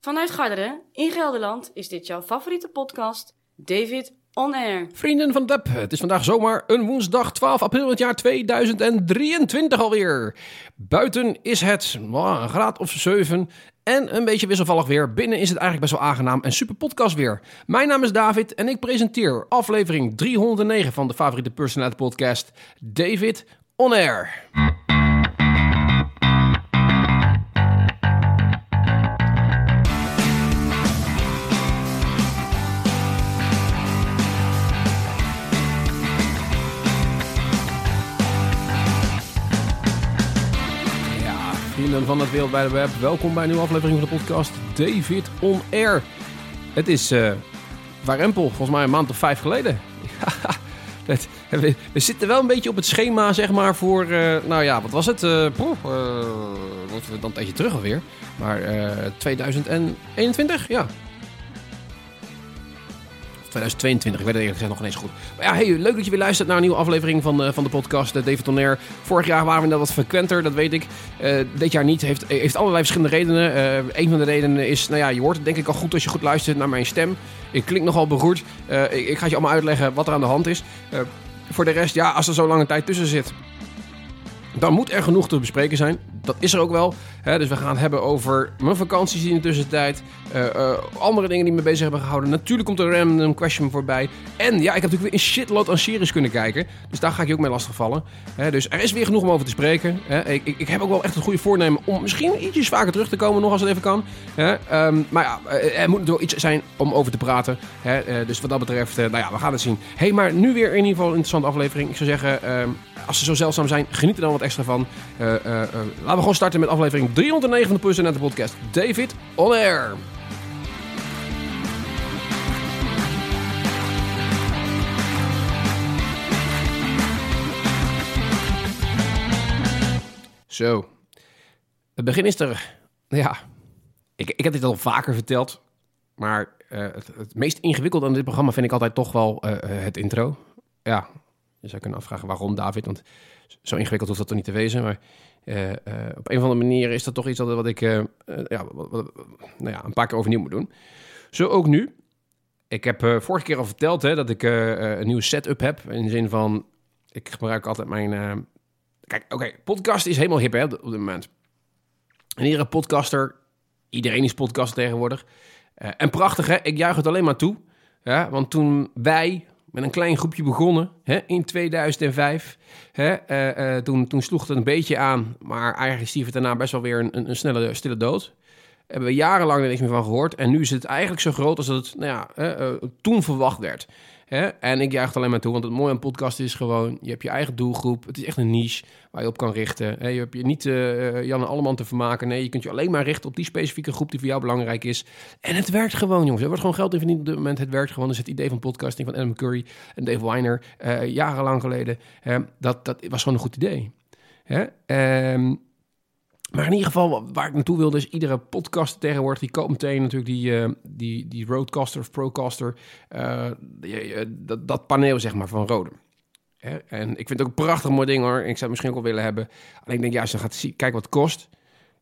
Vanuit Garderen in Gelderland is dit jouw favoriete podcast, David On Air. Vrienden van web, het is vandaag zomaar een woensdag 12 april het jaar 2023 alweer. Buiten is het oh, een graad of 7 en een beetje wisselvallig weer. Binnen is het eigenlijk best wel aangenaam en super podcast weer. Mijn naam is David en ik presenteer aflevering 309 van de favoriete personality podcast David On Air. Van het wereldwijde web, welkom bij een nieuwe aflevering van de podcast David On Air. Het is eh warempel, volgens mij een maand of vijf geleden. Dat, we, zitten wel een beetje op het schema, zeg maar, voor, eh, nou ja, wat was het? eh poeh, eh, we dan een tijdje terug alweer. Maar eh 2021, ja. Of 2022, ik weet het eerlijk gezegd nog ineens goed. Maar ja, hey, leuk dat je weer luistert naar een nieuwe aflevering van, eh, van de podcast eh, David On Air. Vorig jaar waren we net wat frequenter, dat weet ik. Eh, dit jaar niet, heeft, heeft allerlei verschillende redenen. Een van de redenen is, nou ja, je hoort het denk ik al goed als je goed luistert naar mijn stem. Ik klink nogal beroerd. Ik, ik ga je allemaal uitleggen wat er aan de hand is. Voor de rest, ja, als er zo lange tijd tussen zit, dan moet er genoeg te bespreken zijn. Dat is er ook wel. Dus we gaan het hebben over mijn vakanties in de tussentijd. eh, eh, andere dingen die me bezig hebben gehouden. Natuurlijk komt er een random question voorbij. En ja, ik heb natuurlijk weer een shitload aan series kunnen kijken. Dus daar ga ik je ook mee lastigvallen. Hè? Dus er is weer genoeg om over te spreken. Ik, ik, ik heb ook wel echt een goede voornemen om misschien ietsjes vaker terug te komen. Nog als het even kan. Ehm, maar ja, eh, er moet wel iets zijn om over te praten. Dus wat dat betreft, nou ja, we gaan het zien. hey, maar nu weer in ieder geval een interessante aflevering. Ik zou zeggen, ehm, als ze zo zeldzaam zijn, geniet er dan wat extra van. Laten we gewoon starten met aflevering 309 van de de podcast. David On Air. Zo. Het begin is er. Ja. Ik, ik heb dit al vaker verteld. Maar eh, het, meest ingewikkelde aan dit programma vind ik altijd toch wel eh, eh, het intro. Ja, je zou kunnen afvragen waarom David, want zo ingewikkeld hoeft dat toch niet te wezen. Maar eh, eh, op een of andere manier is dat toch iets wat ik eh, ja, nou ja, een paar keer overnieuw moet doen. Zo ook nu. Ik heb vorige keer al verteld hè, dat ik een nieuwe setup heb. In de zin van, ik gebruik altijd mijn... kijk, oké, podcast is helemaal hip hè, op dit moment. En iedere podcaster, iedereen is podcaster tegenwoordig. En prachtig hè, ik juich het alleen maar toe. Ja, want toen wij met een klein groepje begonnen hè, in 2005, hè, eh, eh, toen, toen sloeg het een beetje aan, maar eigenlijk stierf het daarna best wel weer een, een, snelle, stille dood. Hebben we jarenlang er niks meer van gehoord. En nu is het eigenlijk zo groot als dat het nou ja, eh, toen verwacht werd. Hè? En ik juich het alleen maar toe, want het mooie aan podcast is gewoon... je hebt je eigen doelgroep, het is echt een niche waar je op kan richten. Hè? Je hebt je niet eh, Jan en Alleman te vermaken. Nee, je kunt je alleen maar richten op die specifieke groep die voor jou belangrijk is. En het werkt gewoon, jongens. Er wordt gewoon geld in verdiend op dit moment. Het werkt gewoon. Dus het idee van podcasting van Adam Curry en Dave Weiner... eh, jarenlang geleden, hè, dat, dat was gewoon een goed idee. Hè? Ehm, maar in ieder geval, waar ik naartoe wilde, is iedere podcast tegenwoordig, die koopt meteen natuurlijk die, eh, die, die Roadcaster of Procaster, eh, eh, dat, dat paneel zeg maar van Rode. Hè? En ik vind het ook een prachtig mooi ding hoor. Ik zou het misschien ook wel willen hebben. Alleen ik denk, ja, je gaat zien, kijk wat het kost.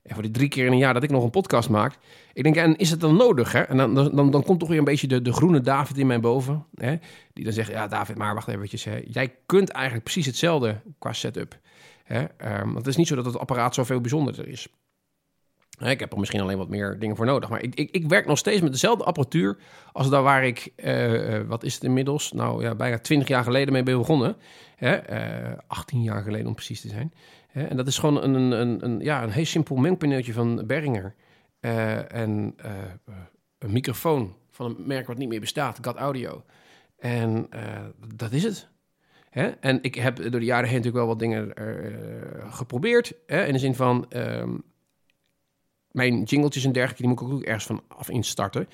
En voor die drie keer in een jaar dat ik nog een podcast maak. Ik denk, en is het dan nodig? Hè? En dan, dan, dan, komt toch weer een beetje de, de groene David in mij boven. Hè? Die dan zegt, ja David, maar wacht even. Hè? Jij kunt eigenlijk precies hetzelfde qua setup. Hè? Ehm, het is niet zo dat het apparaat zoveel bijzonderder is. Ik heb er misschien alleen wat meer dingen voor nodig. Maar ik, ik, ik werk nog steeds met dezelfde apparatuur als daar waar ik, eh, eh, wat is het inmiddels? Nou ja, bijna 20 jaar geleden mee ben begonnen. Hè? eh, 18 jaar geleden om precies te zijn. Hè? En dat is gewoon een, een, een, ja, een heel simpel mengpaneeltje van Behringer. Eh, en eh, eh, een microfoon van een merk wat niet meer bestaat, Gat Audio. En eh, dat is het. Hè? En ik heb door de jaren heen natuurlijk wel wat dingen eh, geprobeerd. Hè? In de zin van ehm, mijn jingletjes en dergelijke, die moet ik ook ergens van af instarten.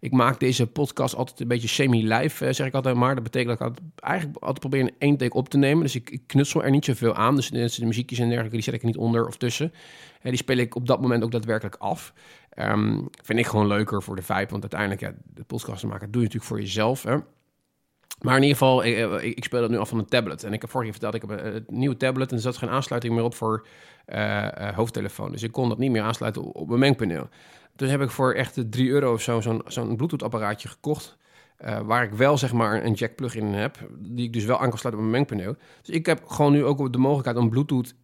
Ik maak deze podcast altijd een beetje semi-live, eh, zeg ik altijd maar. Dat betekent dat ik eigenlijk altijd probeer in één take op te nemen. Dus ik, knutsel er niet zoveel aan. Dus de, muziekjes en dergelijke, die zet ik niet onder of tussen. En die speel ik op dat moment ook daadwerkelijk af. Ehm, vind ik gewoon leuker voor de vibe. Want uiteindelijk, ja, de podcast maken doe je natuurlijk voor jezelf. Hè? Maar in ieder geval, ik, eh, ik, speel dat nu af van een tablet. En ik heb vorige keer verteld, ik heb een, een nieuwe tablet... en er zat geen aansluiting meer op voor eh, eh, hoofdtelefoon. Dus ik kon dat niet meer aansluiten op, mijn mengpaneel. Dus heb ik voor echt 3 euro of zo zo'n zo'n Bluetooth-apparaatje gekocht. eh, waar ik wel zeg maar een jack plug in heb. Die ik dus wel aan kan sluiten op mijn mengpaneel. Dus ik heb gewoon nu ook de mogelijkheid om Bluetooth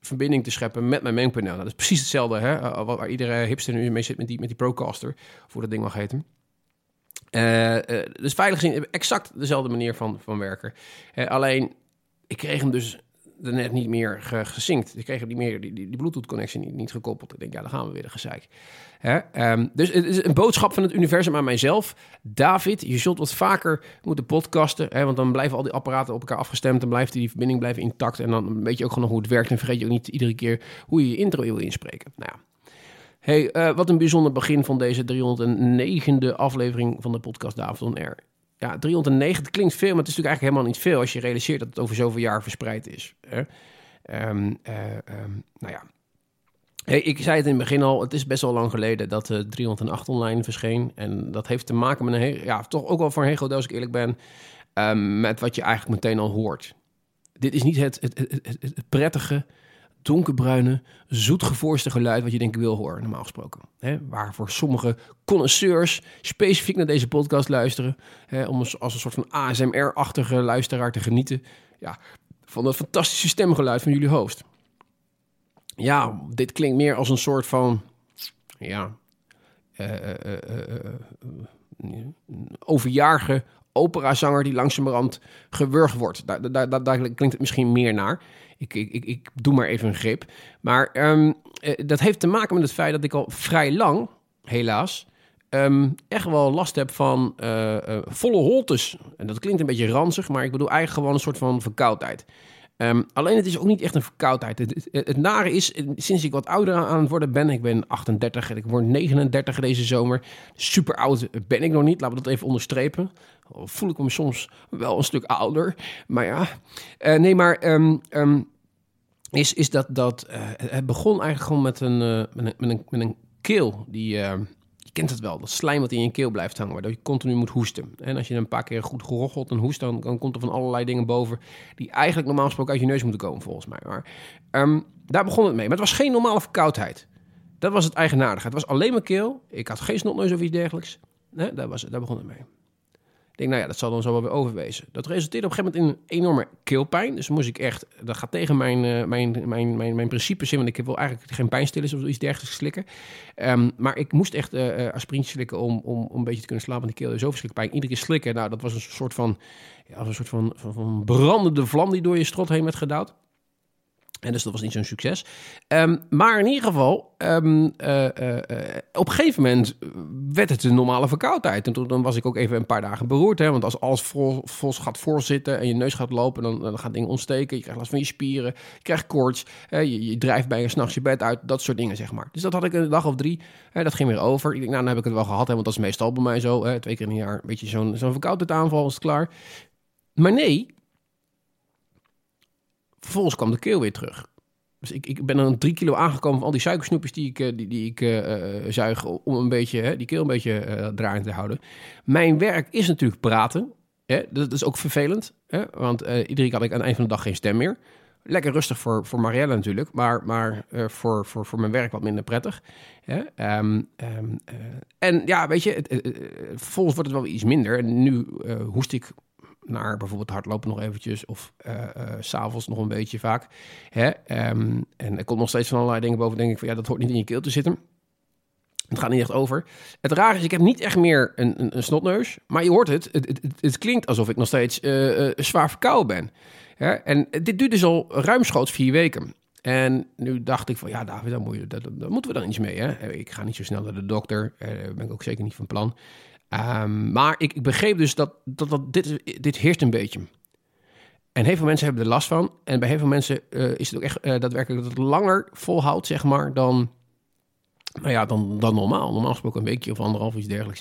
verbinding te scheppen met mijn mengpaneel. Dat is precies hetzelfde hè, waar iedere hipster nu mee zit met die, met die Procaster. Hoe dat ding mag heten. Uh, uh, dus veilig gezien exact dezelfde manier van, van werken. Uh, alleen, ik kreeg hem dus net niet meer gezinkt. Ik kreeg niet meer, die, die, Bluetooth-connectie niet, niet, gekoppeld. Ik denk, ja, dan gaan we weer de gezeik. Um, dus het is een boodschap van het universum aan mijzelf. David, je zult wat vaker moeten podcasten. Hè? Want dan blijven al die apparaten op elkaar afgestemd. Dan blijft die verbinding blijven intact. En dan weet je ook gewoon hoe het werkt. En vergeet je ook niet iedere keer hoe je je intro wil inspreken. Nou ja. Hey, uh, wat een bijzonder begin van deze 309e aflevering van de podcast David on Air. Ja, 309, het klinkt veel, maar het is natuurlijk eigenlijk helemaal niet veel als je realiseert dat het over zoveel jaar verspreid is. Hè? Um, uh, um, nou ja. Hey, ik zei het in het begin al, het is best wel lang geleden dat uh, 308 online verscheen. En dat heeft te maken met een heel, ja, toch ook wel voor een heel als ik eerlijk ben, um, met wat je eigenlijk meteen al hoort. Dit is niet het, het, het prettige, donkerbruine, zoetgevoorste geluid wat je denk ik wil horen, normaal gesproken. Hè? Waar voor sommige connoisseurs specifiek naar deze podcast luisteren, om als een soort van ASMR-achtige luisteraar te genieten ja, van dat fantastische stemgeluid van jullie host. Ja, dit klinkt meer als een soort van, ja, uh, uh, overjarige operazanger die langzamerhand gewurgd wordt. Daar, daar, daar, klinkt het misschien meer naar. Ik, ik, ik, doe maar even een grip. Maar um, dat heeft te maken met het feit dat ik al vrij lang, helaas, um, echt wel last heb van uh, uh, volle holtes. En dat klinkt een beetje ranzig, maar ik bedoel eigenlijk gewoon een soort van verkoudheid. Um, alleen het is ook niet echt een verkoudheid. Het, het, het, nare is, sinds ik wat ouder aan het worden ben, ik ben 38 en ik word 39 deze zomer. Super oud ben ik nog niet, laten we dat even onderstrepen. Voel ik me soms wel een stuk ouder. Maar ja, uh, nee, maar um, um, is, is dat, dat uh, het begon eigenlijk gewoon met een, uh, met een, met een, met een keel die je kent het wel, dat slijm wat in je keel blijft hangen, waardoor je continu moet hoesten. En als je een paar keer goed gerochelt en hoest, dan, dan komt er van allerlei dingen boven die eigenlijk normaal gesproken uit je neus moeten komen, volgens mij. Maar um, daar begon het mee. Maar het was geen normale verkoudheid. Dat was het eigenaardige. Het was alleen maar keel. Ik had geen snotneus of iets dergelijks. Daar, was daar begon het mee. Denk, nou ja, dat zal dan zo wel weer overwezen. Dat resulteerde op een gegeven moment in een enorme keelpijn. Dus moest ik echt, dat gaat tegen mijn, uh, mijn, mijn, mijn, mijn principes in, want ik wil eigenlijk geen pijnstillers of iets dergelijks slikken. Um, maar ik moest echt uh, slikken om, om, om een beetje te kunnen slapen, want de keel zo verschrikkelijk pijn. Iedere keer slikken, nou, dat was een soort van, een soort van, van, van brandende vlam die door je strot heen werd gedouwd. En dus dat was niet zo'n succes. Um, maar in ieder geval, um, uh, uh, uh, op een gegeven moment werd het een normale verkoudheid. En toen dan was ik ook even een paar dagen beroerd. Hè, want als alles vol, gaat voorzitten en je neus gaat lopen, dan, dan gaat dingen ontsteken. Je krijgt last van je spieren, je krijgt koorts. je, je drijft bij je s'nachts je bed uit, dat soort dingen, zeg maar. Dus dat had ik een dag of drie. Hè, dat ging weer over. Ik denk, nou, dan heb ik het wel gehad, hè, want dat is meestal bij mij zo. Hè, twee keer in een jaar een beetje zo'n zo'n verkoudheidsaanval, is het klaar. Maar nee, vervolgens kwam de keel weer terug. Dus ik, ik ben dan drie kilo aangekomen van al die suikersnoepjes die ik, die, die ik uh, zuig om een beetje hè, die keel een beetje uh, draaiend te houden. Mijn werk is natuurlijk praten. Hè? Dat is ook vervelend, hè? want uh, iedere keer had ik aan het eind van de dag geen stem meer. Lekker rustig voor, voor Marielle natuurlijk, maar, maar voor, voor, voor mijn werk wat minder prettig. Hè? Um, um, uh, en ja, weet je, het, vervolgens wordt het wel iets minder. En nu hoest ik naar bijvoorbeeld hardlopen nog eventjes of uh, uh, s'avonds nog een beetje vaak. Hè? Um, en er komt nog steeds van allerlei dingen boven, denk ik van ja, dat hoort niet in je keel te zitten. Het gaat niet echt over. Het raar is, ik heb niet echt meer een, een, een snotneus, maar je hoort het, het, het, klinkt alsof ik nog steeds uh, zwaar verkouden ben. Hè? En dit duurt dus al ruimschoots vier weken. En nu dacht ik van, ja daar, moet moeten we dan iets mee. Hè? Ik ga niet zo snel naar de dokter, daar ben ik ook zeker niet van plan. Um, maar ik, ik, begreep dus dat, dat, dit, dit heerst een beetje. En heel veel mensen hebben er last van. En bij heel veel mensen uh, is het ook echt uh, daadwerkelijk dat het langer volhoudt, zeg maar, dan, nou ja, dan, dan normaal. Normaal gesproken een weekje of anderhalf, iets dergelijks.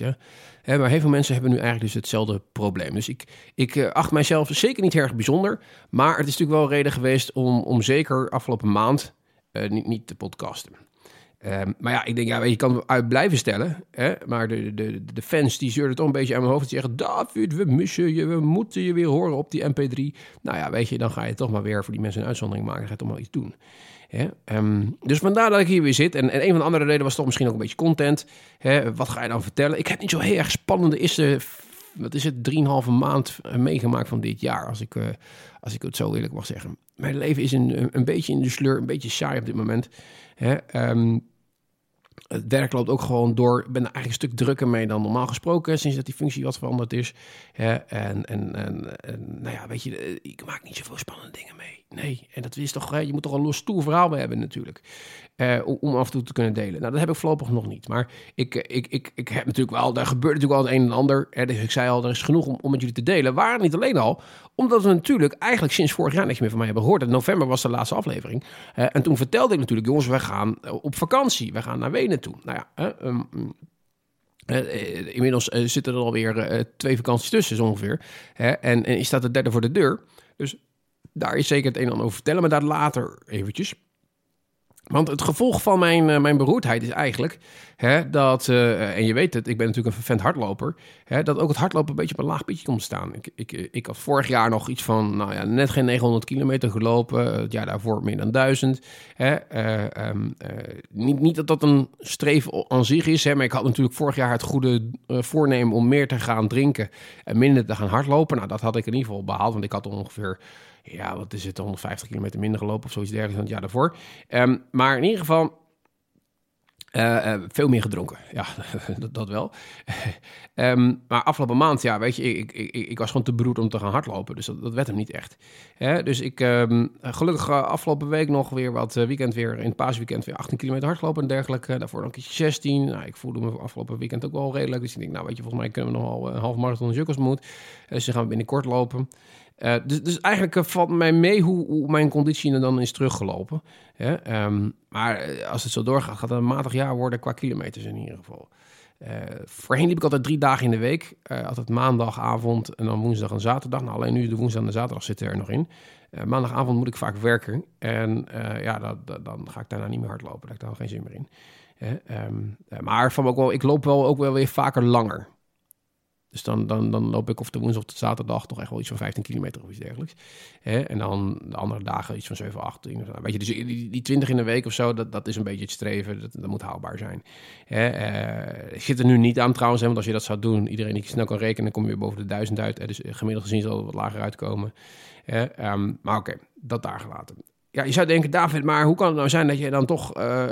Hè. Maar heel veel mensen hebben nu eigenlijk dus hetzelfde probleem. Dus ik, ik uh, acht mijzelf zeker niet erg bijzonder. Maar het is natuurlijk wel reden geweest om, om zeker afgelopen maand niet, niet te podcasten. Um, maar ja, ik denk, ja, je kan het uit blijven stellen. Hè? Maar de, de, de fans die zeurden toch een beetje aan mijn hoofd. Die zeggen, David, we missen je, we moeten je weer horen op die MP3. Nou ja, weet je, dan ga je toch maar weer voor die mensen een uitzondering maken. Ga je toch maar iets doen. Ehm, dus vandaar dat ik hier weer zit. En, en een van de andere redenen was toch misschien ook een beetje content. Hè? Wat ga je dan vertellen? Ik heb niet zo heel erg spannende eerste, wat is het, 3,5 maand eh, meegemaakt van dit jaar. Als ik, uh, als ik het zo eerlijk mag zeggen. Mijn leven is een, een beetje in de sleur, een beetje saai op dit moment. Hè? Um, het werk loopt ook gewoon door. Ik ben eigenlijk een stuk drukker mee dan normaal gesproken, sinds dat die functie wat veranderd is. en, en, en, en, nou ja, weet je, ik maak niet zoveel spannende dingen mee. Nee, en dat is toch, je moet toch een los stoer verhaal hebben natuurlijk. Uh, om af en toe te kunnen delen. Nou, dat heb ik voorlopig nog niet. Maar ik, eh, ik, ik, ik heb natuurlijk wel, daar gebeurt natuurlijk wel het een en ander. Hè, dus ik zei al, er is genoeg om, om met jullie te delen. Waar niet alleen al, omdat we natuurlijk eigenlijk sinds vorig jaar niks meer van mij hebben gehoord. In november was de laatste aflevering. Uh, en toen vertelde ik natuurlijk, jongens, we gaan op vakantie. We gaan naar Wenen toe. Nou ja, um, uh, inmiddels zitten er alweer twee vakanties tussen, ongeveer. en, en is staat de derde voor de deur. Dus daar is zeker het een en ander over vertellen, maar daar later eventjes. Want het gevolg van mijn, uh, mijn beroerdheid is eigenlijk hè, dat, uh, en je weet het, ik ben natuurlijk een vent hardloper, hè, dat ook het hardlopen een beetje op een laag pitje komt staan. Ik, ik, eh, ik had vorig jaar nog iets van, nou ja, net geen 900 kilometer gelopen, het jaar daarvoor meer dan 1000. Hè, um, niet, niet dat dat een streven aan zich is, hè, maar ik had natuurlijk vorig jaar het goede voornemen om meer te gaan drinken en minder te gaan hardlopen. Nou, dat had ik in ieder geval behaald, want ik had ongeveer ja, wat is het, 150 kilometer minder gelopen of zoiets dergelijks dan het jaar daarvoor. Um, maar in ieder geval, uh, uh, veel meer gedronken, ja, dat, dat wel. um, maar afgelopen maand, ja, weet je, ik, ik, ik, was gewoon te beroerd om te gaan hardlopen. Dus dat, dat werd hem niet echt. Hè? Dus ik, um, gelukkig uh, afgelopen week nog weer wat weekend weer, in het paasweekend weer 18 kilometer hardlopen en dergelijke. Daarvoor nog een keertje 16. Nou, ik voelde me afgelopen weekend ook wel redelijk. Dus ik denk, nou weet je, volgens mij kunnen we nog al een half marathon jukkels moet. Dus dan gaan we binnenkort lopen. Uh, dus, dus, eigenlijk uh, valt mij mee hoe, hoe, mijn conditie er dan is teruggelopen. Hè? Um, maar eh, als het zo doorgaat, gaat het een matig jaar worden qua kilometers in ieder geval. Voorheen liep ik altijd drie dagen in de week. Altijd maandagavond en dan woensdag en zaterdag. Nou, alleen nu de woensdag en de zaterdag zitten er nog in. Maandagavond moet ik vaak werken. En ja, dat, dan ga ik daarna niet meer hardlopen. Daar heb ik dan geen zin meer in. Um, maar van ook wel, ik loop wel ook wel weer vaker langer. Dus dan, dan, dan loop ik of de woensdag of de zaterdag toch echt wel iets van 15 kilometer of iets dergelijks. Hè? En dan de andere dagen iets van 7, 8. Weet je, dus die, die 20 in de week of zo, dat, dat is een beetje het streven. Dat, dat moet haalbaar zijn. Hè? Uh, ik zit er nu niet aan trouwens, hè, want als je dat zou doen, iedereen die snel kan rekenen, kom je weer boven de 1000 uit. Hè? Dus gemiddeld gezien zal wat lager uitkomen. Hè? Um, maar oké, dat daar gelaten ja, je zou denken, David, maar hoe kan het nou zijn dat je dan toch uh,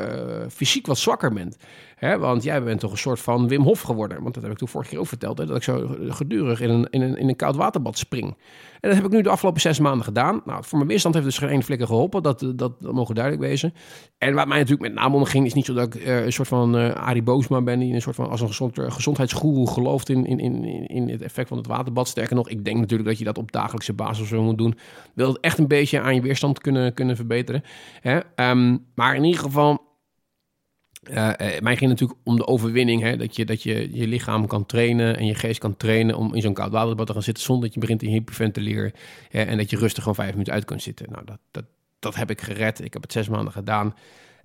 fysiek wat zwakker bent? Hè? Want jij bent toch een soort van Wim Hof geworden. Want dat heb ik toen vorige keer ook verteld, hè? dat ik zo gedurig in een, in, een, in een koud waterbad spring. En dat heb ik nu de afgelopen zes maanden gedaan. Nou, voor mijn weerstand heeft dus geen flikker geholpen, dat, dat, dat mogen duidelijk wezen. En wat mij natuurlijk met name om ging, is niet zo dat ik uh, een soort van uh, Arie Boosma ben, die een soort van als een gezond, gezondheidsgoeroe gelooft in, in, in, in het effect van het waterbad. Sterker nog, ik denk natuurlijk dat je dat op dagelijkse basis zo moet doen. Wil het echt een beetje aan je weerstand kunnen, kunnen verbeteren. Hè? Um, maar in ieder geval, uh, uh, mij ging natuurlijk om de overwinning. Hè? Dat, je, dat je je lichaam kan trainen en je geest kan trainen om in zo'n koud waterbad te gaan zitten zonder dat je begint te hyperventileren. Hè? En dat je rustig gewoon vijf minuten uit kunt zitten. Nou, dat, dat, dat heb ik gered. Ik heb het zes maanden gedaan.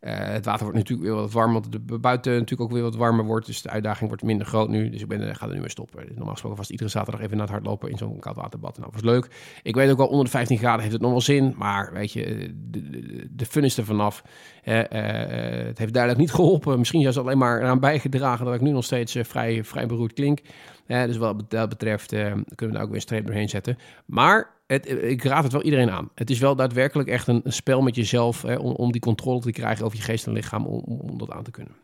Uh, het water wordt natuurlijk weer wat warmer, want de buiten natuurlijk ook weer wat warmer wordt. Dus de uitdaging wordt minder groot nu. Dus ik ben, ga er nu mee stoppen. Normaal gesproken was iedere zaterdag even naar het hardlopen in zo'n koud waterbad. Nou, was leuk. Ik weet ook wel, onder de 15 graden heeft het nog wel zin. Maar weet je, de, de, de er vanaf. Uh, uh, het heeft duidelijk niet geholpen. Misschien juist alleen maar eraan bijgedragen dat ik nu nog steeds vrij, vrij beroerd klink. dus wat dat betreft kunnen we daar ook weer een streep doorheen zetten. Maar het, ik raad het wel iedereen aan. Het is wel daadwerkelijk echt een, spel met jezelf hè, om, die controle te krijgen over je geest en lichaam om, om dat aan te kunnen.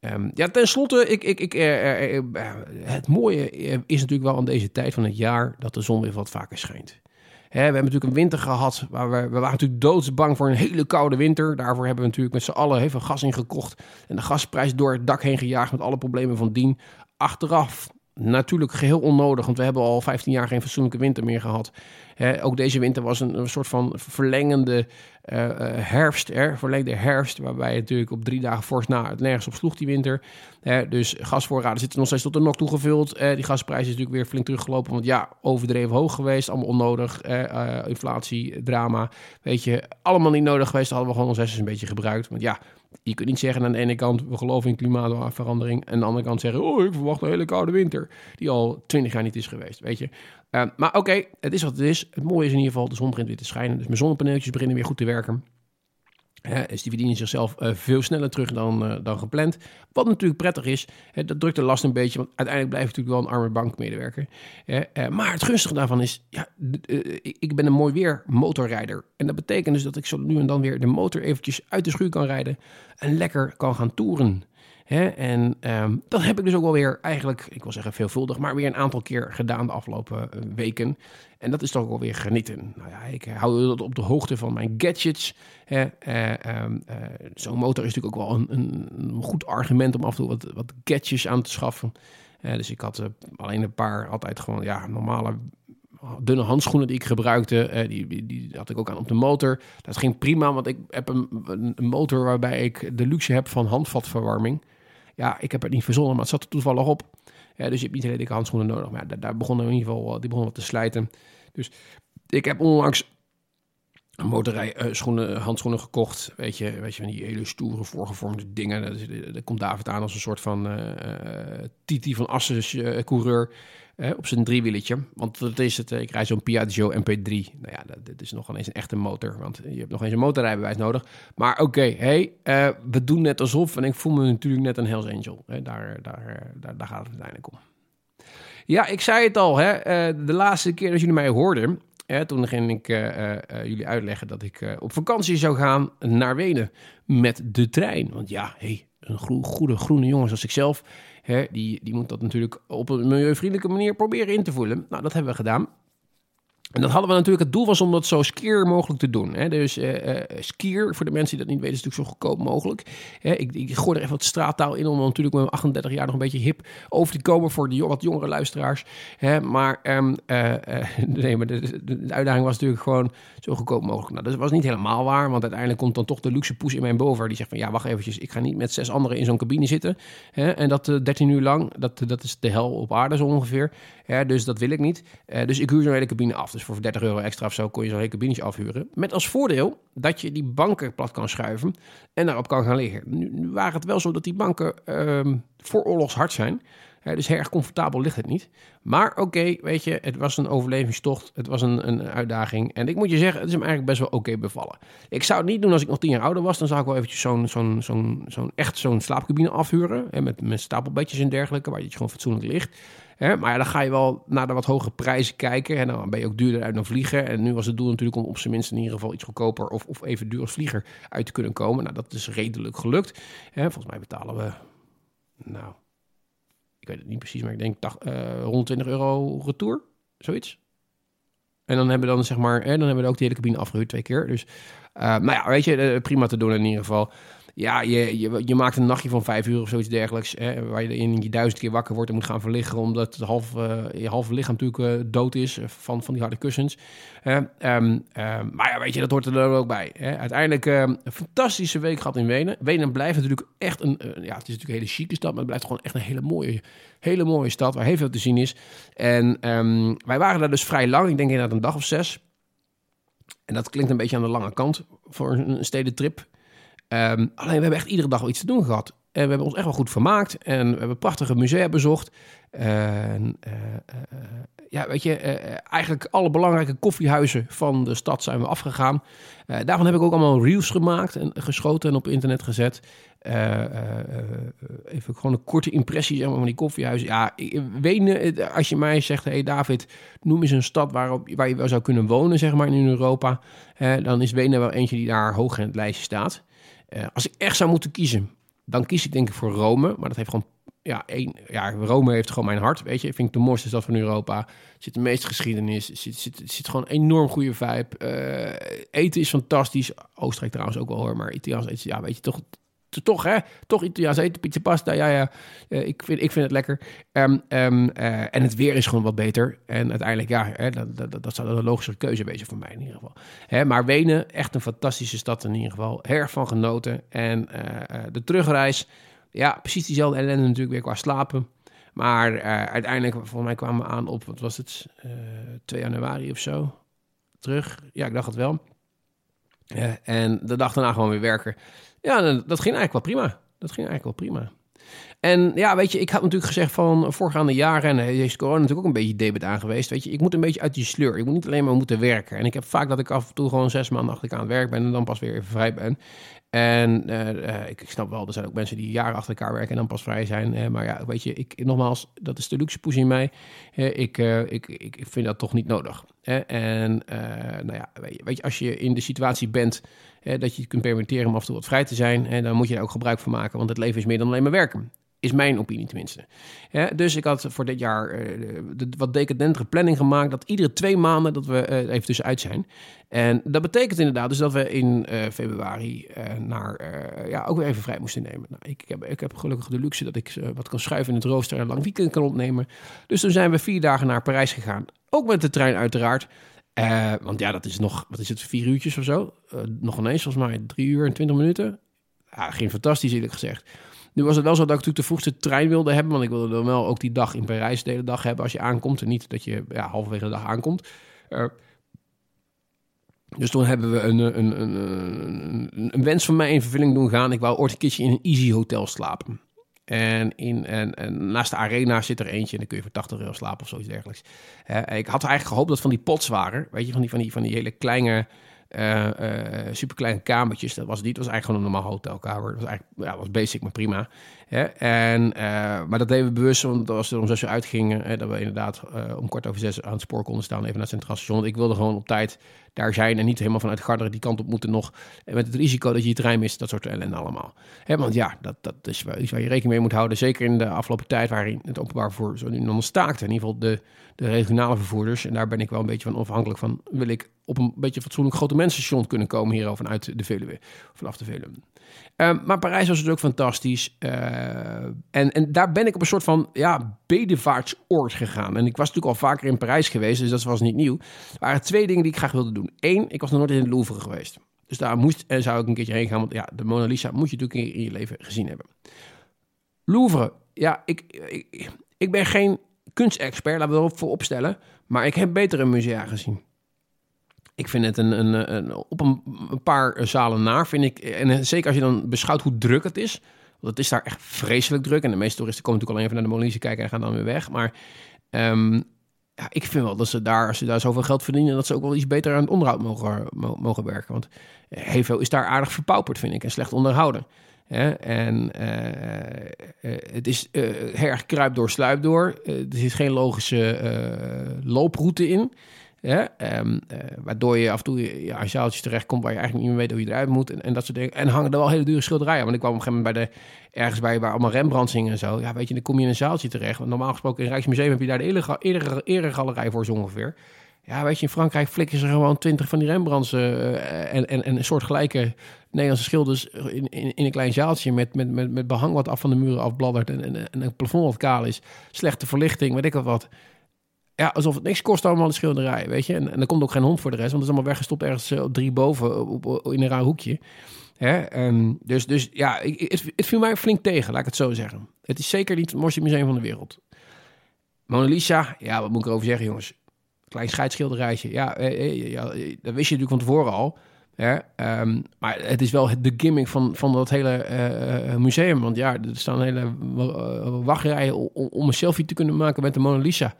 Um, ja, tenslotte, ik, ik, ik, het mooie is natuurlijk wel aan deze tijd van het jaar dat de zon weer wat vaker schijnt. We hebben natuurlijk een winter gehad waar we, we waren natuurlijk doodsbang voor een hele koude winter. Daarvoor hebben we natuurlijk met z'n allen veel gas ingekocht en de gasprijs door het dak heen gejaagd met alle problemen van dien. Achteraf Natuurlijk geheel onnodig, want we hebben al 15 jaar geen fatsoenlijke winter meer gehad. ook deze winter was een, een soort van verlengende uh, herfst, hè, verlengde herfst, waarbij het natuurlijk op drie dagen fors na het nergens op sloeg die winter. dus gasvoorraden zitten nog steeds tot de nok toegevuld. die gasprijs is natuurlijk weer flink teruggelopen, want ja, overdreven hoog geweest, allemaal onnodig. Uh, inflatie, drama, weet je, allemaal niet nodig geweest. hadden we gewoon ons hersens een beetje gebruikt. Want ja, je kunt niet zeggen aan de ene kant, we geloven in klimaatverandering. En aan de andere kant zeggen, oh, ik verwacht een hele koude winter. Die al twintig jaar niet is geweest, weet je. Uh, maar oké, het is wat het is. Het mooie is in ieder geval, de zon begint weer te schijnen. Dus mijn zonnepaneeltjes beginnen weer goed te werken. Dus die verdienen zichzelf uh, veel sneller terug dan, uh, dan gepland. Wat natuurlijk prettig is, dat drukt de last een beetje, want uiteindelijk blijft natuurlijk wel een arme bankmedewerker. Uh, maar het gunstige daarvan is, ja, ik ben een mooi weer motorrijder. En dat betekent dus dat ik zo nu en dan weer de motor eventjes uit de schuur kan rijden en lekker kan gaan toeren. Hè? En um, dat heb ik dus ook wel weer eigenlijk, ik wil zeggen veelvuldig, maar weer een aantal keer gedaan de afgelopen eh, weken. En dat is toch wel weer genieten. Nou ja, ik hou dat op de hoogte van mijn gadgets. Hè? Uh, uh, Zo'n motor is natuurlijk ook wel een, een, een, goed argument om af en toe wat, wat gadgets aan te schaffen. dus ik had alleen een paar, altijd gewoon ja, normale dunne handschoenen die ik gebruikte, die, die, die, had ik ook aan op de motor. Dat ging prima, want ik heb een, een, motor waarbij ik de luxe heb van handvatverwarming. Ja, ik heb het niet verzonnen, maar het zat er toevallig op. Dus je hebt niet hele dikke handschoenen nodig. Maar daar, daar begonnen in ieder geval die begonnen wat te slijten. Dus ik heb onlangs motorrij uh, schoenen, handschoenen gekocht. Weet je, weet je, van die hele stoere voorgevormde dingen. Daar, komt David aan als een soort van uh, Titi van Asses coureur op zijn driewieletje. Want dat is het, ik rijd zo'n Piaggio MP3. Nou ja, dat, dit is nog eens een echte motor, want je hebt nog eens een motorrijbewijs nodig. Maar oké, hey, uh, we doen net alsof. En ik voel me natuurlijk net een Hells Angel. Daar, daar, daar, daar gaat het uiteindelijk om. Ja, ik zei het al, hè, uh, de laatste keer dat jullie mij hoorden... Toen ging ik uh, jullie uitleggen dat ik op vakantie zou gaan naar Wenen met de trein. Want ja, hey, een goede groene jongens als ikzelf Hè, die, die moet dat natuurlijk op een milieuvriendelijke manier proberen in te voelen. Nou, dat hebben we gedaan. En dat hadden we natuurlijk, het doel was om dat zo skier mogelijk te doen. Hè? Dus uh, skier, voor de mensen die dat niet weten, is natuurlijk zo goedkoop mogelijk. Hè? Ik, ik gooi er even wat straattaal in om natuurlijk met 38 jaar nog een beetje hip over te komen voor de wat jongere luisteraars. Hè? Maar, um, uh, nee, maar de, de, uitdaging was natuurlijk gewoon zo goedkoop mogelijk. Nou, dat was niet helemaal waar, want uiteindelijk komt dan toch de luxe poes in mijn boven. Die zegt van, ja, wacht eventjes, ik ga niet met zes anderen in zo'n cabine zitten. Hè? En dat 13 uur lang, dat, dat is de hel op aarde zo ongeveer. Hè? Dus dat wil ik niet. dus ik huur zo'n hele cabine af. Dus voor 30 euro extra of zo kon je zo'n hele afhuren. Met als voordeel dat je die banken plat kan schuiven en daarop kan gaan liggen. Nu, nu waren het wel zo dat die banken uh, vooroorlogs hard zijn. Dus erg comfortabel ligt het niet. Maar oké, weet je, het was een overlevingstocht. Het was een, een uitdaging. En ik moet je zeggen, het is hem eigenlijk best wel oké bevallen. Ik zou het niet doen als ik nog tien jaar ouder was. Dan zou ik wel eventjes zo'n echt zo'n slaapcabine afhuren. Hè, met, stapelbedjes en dergelijke, waar je gewoon fatsoenlijk ligt. Maar ja, dan ga je wel naar de wat hogere prijzen kijken. En dan ben je ook duurder uit dan vliegen. En nu was het doel natuurlijk om op zijn minst in ieder geval iets goedkoper of, of even duur als vlieger uit te kunnen komen. Nou, dat is redelijk gelukt. Hè? Volgens mij betalen we, nou, ik weet het niet precies, maar ik denk dag, uh, 120 euro retour, zoiets. En dan hebben we dan zeg maar, hè, dan hebben we ook die hele cabine afgehuurd twee keer. Dus, uh, nou ja, weet je, uh, prima te doen in ieder geval ja, je, je, je, maakt een nachtje van vijf uur of zoiets dergelijks. Hè, waar je in je duizend keer wakker wordt en moet gaan verliggen. Omdat het half, uh, je halve lichaam natuurlijk uh, dood is van, van die harde kussens. Um, um, maar ja, weet je, dat hoort er ook bij. Hè. Uiteindelijk um, een fantastische week gehad in Wenen. Wenen blijft natuurlijk echt een... Ja, het is natuurlijk hele chique stad. Maar het blijft gewoon echt een hele mooie, hele mooie stad. Waar heel veel te zien is. En wij waren daar dus vrij lang. Ik denk inderdaad een dag of zes. En dat klinkt een beetje aan de lange kant voor een stedentrip. Um, alleen we hebben echt iedere dag wel iets te doen gehad. En we hebben ons echt wel goed vermaakt. En we hebben prachtige musea bezocht. En, uh, uh, ja, weet je, uh, eigenlijk alle belangrijke koffiehuizen van de stad zijn we afgegaan. daarvan heb ik ook allemaal reels gemaakt en geschoten en op internet gezet. even gewoon een korte impressie zeg maar, van die koffiehuizen. Ja, Wenen, als je mij zegt, hey David, noem eens een stad waarop, waar je wel zou kunnen wonen, zeg maar, in Europa. dan is Wenen wel eentje die daar hoog in het lijstje staat. Als ik echt zou moeten kiezen, dan kies ik denk ik voor Rome. Maar dat heeft gewoon, ja, één, ja Rome heeft gewoon mijn hart, weet je. Ik vind het de mooiste stad van Europa. Zit de meeste geschiedenis, zit, zit, zit gewoon enorm goede vibe. Uh, eten is fantastisch. Oostenrijk trouwens ook wel hoor, maar Italiaans eten, ja, weet je, toch toch, hè? Toch Italiaans eten, pizza pasta. Ja, ja. Uh, ik, vind, ik vind het lekker. Um, um, uh, en het weer is gewoon wat beter. En uiteindelijk, ja, hè, dat, dat, dat zou een logische keuze wezen voor mij in ieder geval. Hè, maar Wenen, echt een fantastische stad in ieder geval. Her van genoten. En uh, de terugreis, ja, precies diezelfde ellende natuurlijk weer qua slapen. Maar uiteindelijk, volgens mij kwamen we aan op, wat was het, 2 januari of zo. Terug. Ja, ik dacht het wel. en de dag daarna gewoon weer werken. Ja, dat ging eigenlijk wel prima. Dat ging eigenlijk wel prima. En ja, weet je, ik had natuurlijk gezegd van voorgaande jaren, en deze corona natuurlijk ook een beetje debet aan geweest. Weet je, ik moet een beetje uit die sleur. Ik moet niet alleen maar moeten werken. En ik heb vaak dat ik af en toe gewoon zes maanden achter elkaar aan het werk ben en dan pas weer even vrij ben. En uh, ik, ik, snap wel, er zijn ook mensen die jaren achter elkaar werken en dan pas vrij zijn. Maar ja, weet je, ik, nogmaals, dat is de luxe poes in mij. Ik, ik, ik, ik vind dat toch niet nodig. En nou ja, weet je, als je in de situatie bent dat je het kunt permitteren om af en toe wat vrij te zijn, dan moet je er ook gebruik van maken. Want het leven is meer dan alleen maar werken. Is mijn opinie tenminste. Dus ik had voor dit jaar uh, de, wat decadentere planning gemaakt. Dat iedere twee maanden dat we uh, even tussenuit zijn. En dat betekent inderdaad dus dat we in februari naar, ja, ook weer even vrij moesten nemen. Nou, ik, heb, ik heb gelukkig de luxe dat ik wat kan schuiven in het rooster en lang weekend kan opnemen. Dus toen zijn we vier dagen naar Parijs gegaan. Ook met de trein uiteraard. want ja, dat is nog, wat is het, vier uurtjes of zo? nog ineens, volgens mij drie uur en twintig minuten. Ja, ging fantastisch eerlijk gezegd. Nu was het wel zo dat ik natuurlijk de vroegste trein wilde hebben. Want ik wilde dan wel ook die dag in Parijs de hele dag hebben als je aankomt. En niet dat je ja, halverwege de dag aankomt. Dus toen hebben we een, een, een, een, wens van mij in vervulling doen gaan. Ik wou ooit een keertje in een easy hotel slapen. En, in, en, en, naast de arena zit er eentje en dan kun je voor 80 euro slapen of zoiets dergelijks. Ik had eigenlijk gehoopt dat van die pots waren. Weet je, van die, van die, van die hele kleine uh, uh, superkleine kamertjes. Dat was niet. was eigenlijk gewoon een normaal hotelkamer. Dat was eigenlijk ja, was basic, maar prima. En, uh, maar dat deden we bewust, want als we om zes uur uitgingen, hè, dat we inderdaad om kwart over zes aan het spoor konden staan, even naar het Centraal Station. Want ik wilde gewoon op tijd daar zijn en niet helemaal vanuit Garderen die kant op moeten nog. Met het risico dat je je trein mist, dat soort ellende allemaal. Hè, want ja, dat, dat is iets waar je rekening mee moet houden. Zeker in de afgelopen tijd waarin het openbaar vervoer zo nu dan staakte. In ieder geval de, de regionale vervoerders. En daar ben ik wel een beetje van afhankelijk van. Wil ik op een beetje fatsoenlijk grote mensenstation kunnen komen hier vanuit de Veluwe, vanaf de Veluwe. Um, maar Parijs was dus ook fantastisch. Uh, en, en daar ben ik op een soort van ja, bedevaartsoord gegaan. En ik was natuurlijk al vaker in Parijs geweest, dus dat was niet nieuw. Er waren twee dingen die ik graag wilde doen. Eén, ik was nog nooit in het Louvre geweest. Dus daar moest en zou ik een keertje heen gaan. Want ja, de Mona Lisa moet je natuurlijk in je leven gezien hebben. Louvre, ja, ik, ik, ik ben geen kunstexpert, laten we erop voor opstellen. Maar ik heb betere musea gezien. Ik vind het een, een, een op een, een, paar zalen naar, vind ik. En zeker als je dan beschouwt hoe druk het is. Het is daar echt vreselijk druk. En de meeste toeristen komen natuurlijk alleen even naar de Mona Lisa kijken en gaan dan weer weg. Maar um, ja, ik vind wel dat ze daar, als ze daar zoveel geld verdienen, dat ze ook wel iets beter aan het onderhoud mogen, mogen werken. Want heel veel is daar aardig verpauperd, vind ik, en slecht onderhouden. En uh, het is uh, erg kruip door, sluip door. er zit geen logische looproute in. Ja, um, uh, waardoor je af en toe ja, aan zaaltjes terechtkomt waar je eigenlijk niet meer weet hoe je eruit moet. En, en dat soort dingen. En hangen er wel hele dure schilderijen. Want ik kwam op een gegeven moment bij de, ergens bij waar allemaal Rembrandt zingen en zo. Ja, weet je, dan kom je in een zaaltje terecht. Want normaal gesproken in het Rijksmuseum heb je daar de eregalerij eregalerij voor zo ongeveer. Ja, weet je, in Frankrijk flikken ze gewoon twintig van die Rembrandts uh, en, en, en een soort gelijke Nederlandse schilders in, in, een klein zaaltje met, met, met, met behang wat af van de muren afbladdert en, en, en een plafond wat kaal is. Slechte verlichting, weet ik wat ja, alsof het niks kost allemaal de schilderij, weet je. En, en er komt ook geen hond voor de rest, want het is allemaal weggestopt ergens uh, drie boven op, in een raar hoekje. Hè? Um, dus, dus ja, het, het, viel mij flink tegen, laat ik het zo zeggen. Het is zeker niet het mooiste museum van de wereld. Mona Lisa, ja, wat moet ik erover zeggen, jongens? Klein scheidschilderijtje, ja, eh, eh, ja, dat wist je natuurlijk van tevoren al. Hè? Um, maar het is wel de gimmick van, van dat hele museum. Want ja, er staan hele wachtrijen om, om een selfie te kunnen maken met de Mona Lisa.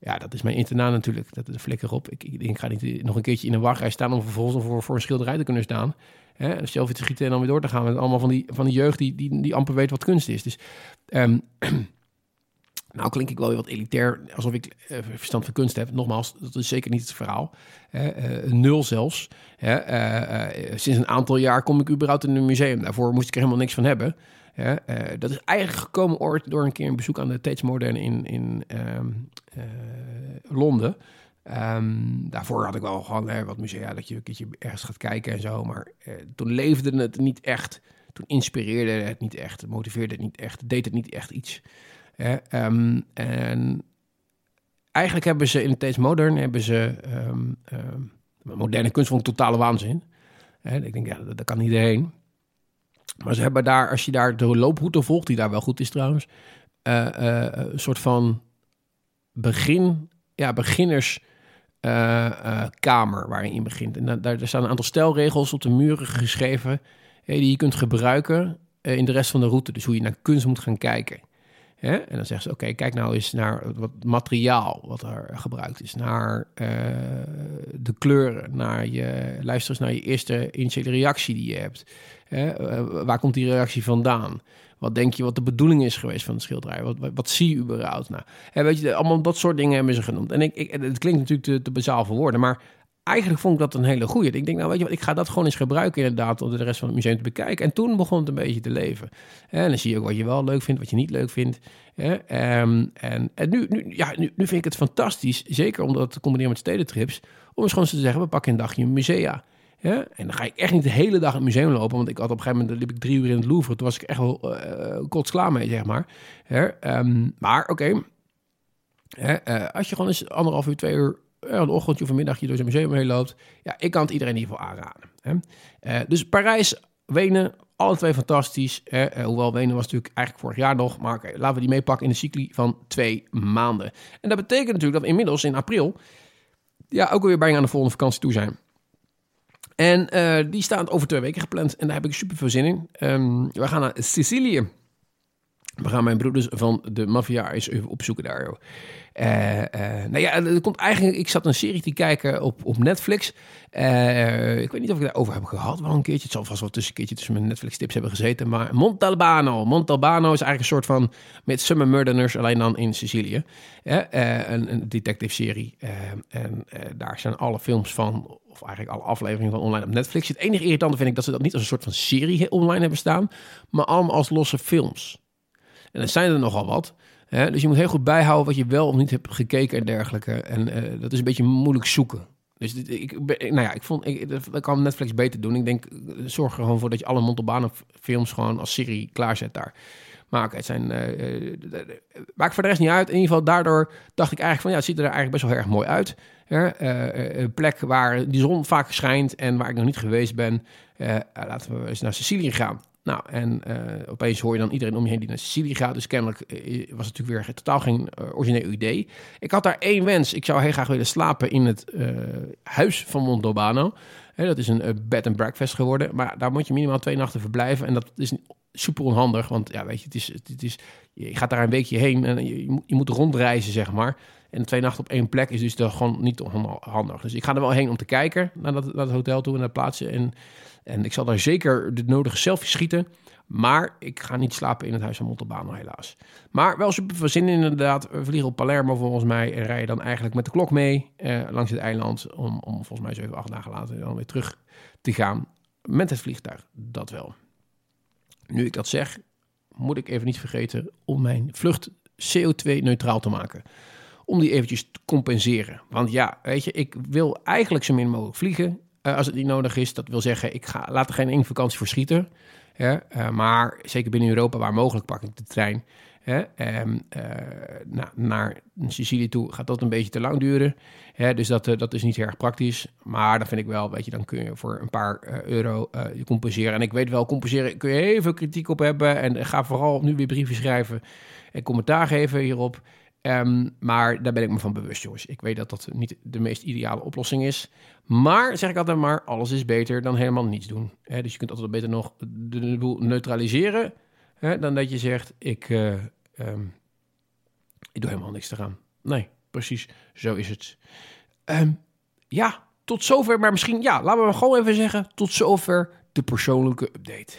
Ja, dat is mijn internaat natuurlijk. Dat is de flikker op. Ik, ik, ik, ga niet nog een keertje in een wachtrij staan om vervolgens voor, voor een schilderij te kunnen staan. Hè, selfie te schieten en dan weer door te gaan. Met allemaal van die, van die jeugd die, die, die amper weet wat kunst is. Dus um, nou klink ik wel wat elitair, alsof ik uh, verstand van kunst heb. Nogmaals, dat is zeker niet het verhaal. Uh, nul zelfs. Uh, sinds een aantal jaar kom ik überhaupt in een museum. Daarvoor moest ik er helemaal niks van hebben. Ja, uh, dat is eigenlijk gekomen ooit door een keer een bezoek aan de Tate Modern in, in um, uh, Londen. Um, daarvoor had ik wel gewoon hè, wat musea dat je een keertje ergens gaat kijken en zo. Maar toen leefde het niet echt. Toen inspireerde het niet echt. Motiveerde het niet echt. Deed het niet echt iets. Um, en eigenlijk hebben ze in de Tate Modern hebben ze moderne kunst van totale waanzin. ik denk, ja, dat, dat kan iedereen. Maar ze hebben daar, als je daar de looproute volgt, die daar wel goed is trouwens, uh, uh, een soort van begin, ja, beginnerskamer uh, waarin je begint. En daar, staan een aantal stelregels op de muren geschreven die je kunt gebruiken eh, in de rest van de route. Dus hoe je naar kunst moet gaan kijken. Hè? En dan zeggen ze, oké, kijk nou eens naar wat materiaal wat er gebruikt is. Naar eh, de kleuren, naar je, luister eens naar je eerste initiële reactie die je hebt. Hè? Eh, waar komt die reactie vandaan? Wat denk je wat de bedoeling is geweest van het schilderij? Wat, wat, zie je überhaupt? Nou, weet je, allemaal dat soort dingen hebben ze genoemd. En ik, ik, het klinkt natuurlijk te, te bazaal voor woorden, maar eigenlijk vond ik dat een hele goeie. Ik denk, nou weet je wat, ik ga dat gewoon eens gebruiken inderdaad... om de rest van het museum te bekijken. En toen begon het een beetje te leven. En dan zie je ook wat je wel leuk vindt, wat je niet leuk vindt. Ehm, en en nu, nu, ja, nu, nu vind ik het fantastisch, zeker om dat te combineren met stedentrips... om eens gewoon te zeggen, we pakken een dagje musea... En dan ga ik echt niet de hele dag in het museum lopen. Want ik had op een gegeven moment liep ik drie uur in het Louvre. Toen was ik echt wel uh, mee, zeg maar. Um, maar oké. Uh, als je gewoon eens anderhalf uur, twee uur een ochtendje of een middagje door zo'n museum heen loopt. Ja, ik kan het iedereen in ieder geval aanraden. Hè. Uh, dus Parijs, Wenen, alle twee fantastisch. Hè. Uh, hoewel Wenen was natuurlijk eigenlijk vorig jaar nog. Maar okay, laten we die meepakken in de cycli van twee maanden. En dat betekent natuurlijk dat we inmiddels in april... ja, ook weer bijna aan de volgende vakantie toe zijn. En uh, die staan over twee weken gepland. En daar heb ik super veel zin in. Um, we gaan naar Sicilië. We gaan mijn broeders van de maffia eens even opzoeken daar. Joh. Uh, uh, nou ja, er komt eigenlijk. Ik zat een serie te kijken op, op Netflix. Uh, ik weet niet of ik daarover heb gehad, wel een keertje. Het zal vast wel tussen een keertje tussen mijn Netflix-tips hebben gezeten. Maar Montalbano. Montalbano is eigenlijk een soort van met Summer Murderers, alleen dan in Sicilië. een, een detective-serie. en daar zijn alle films van, of eigenlijk alle afleveringen van online op Netflix. Het enige irritante vind ik dat ze dat niet als een soort van serie online hebben staan, maar allemaal als losse films. En er zijn er nogal wat. Dus je moet heel goed bijhouden wat je wel of niet hebt gekeken en dergelijke. En uh, dat is een beetje moeilijk zoeken. Dus ik, nou ja, ik vond, ik, dat kan Netflix beter doen. Ik denk, zorg er gewoon voor dat je alle Montalbano films gewoon als serie klaarzet daar. Maar het zijn, uh, maakt voor de rest niet uit. In ieder geval, daardoor dacht ik eigenlijk van, ja, het ziet er eigenlijk best wel erg mooi uit. Een plek waar die zon vaak schijnt en waar ik nog niet geweest ben. laten we eens naar Sicilië gaan. Nou, en uh, opeens hoor je dan iedereen om je heen die naar Sicilië gaat. Dus kennelijk uh, was het natuurlijk weer totaal geen origineel idee. Ik had daar één wens. Ik zou heel graag willen slapen in het huis van Montobano. Hè, dat is een bed and breakfast geworden. Maar daar moet je minimaal twee nachten verblijven. En dat is super onhandig. Want ja, weet je, het is, het is, je gaat daar een weekje heen en je, je moet rondreizen, zeg maar. En twee nachten op één plek is dus dan gewoon niet handig. Dus ik ga er wel heen om te kijken naar dat, het hotel toe en naar plaatsen. En en ik zal daar zeker de nodige selfies schieten. Maar ik ga niet slapen in het huis van Montalbano, helaas. Maar wel super veel zin inderdaad. We vliegen op Palermo volgens mij en rijden dan eigenlijk met de klok mee eh, langs het eiland. Om, om volgens mij 7, 8 dagen later dan weer terug te gaan met het vliegtuig. Dat wel. Nu ik dat zeg, moet ik even niet vergeten om mijn vlucht CO2-neutraal te maken. Om die eventjes te compenseren. Want ja, weet je, ik wil eigenlijk zo min mogelijk vliegen. Eh, als het niet nodig is. Dat wil zeggen, ik ga, laat er geen één vakantie voor schieten. Ja, uh, maar zeker binnen Europa, waar mogelijk, pak ik de trein. Hè, uh, na, naar Sicilië toe gaat dat een beetje te lang duren. Hè, dus dat, dat is niet erg praktisch. Maar dan vind ik wel, weet je, dan kun je voor een paar euro compenseren. En ik weet wel, compenseren kun je heel veel kritiek op hebben. En ga vooral nu weer brieven schrijven en commentaar geven hierop. Um, maar daar ben ik me van bewust, jongens. Ik weet dat dat niet de meest ideale oplossing is. Maar, zeg ik altijd maar, alles is beter dan helemaal niets doen. Dus je kunt altijd beter nog de, boel neutraliseren... Dan dat je zegt, ik, uh, um, ik doe helemaal niks eraan. Nee, precies, zo is het. Um, ja, tot zover. Maar misschien, ja, laten we gewoon even zeggen... tot zover de persoonlijke update.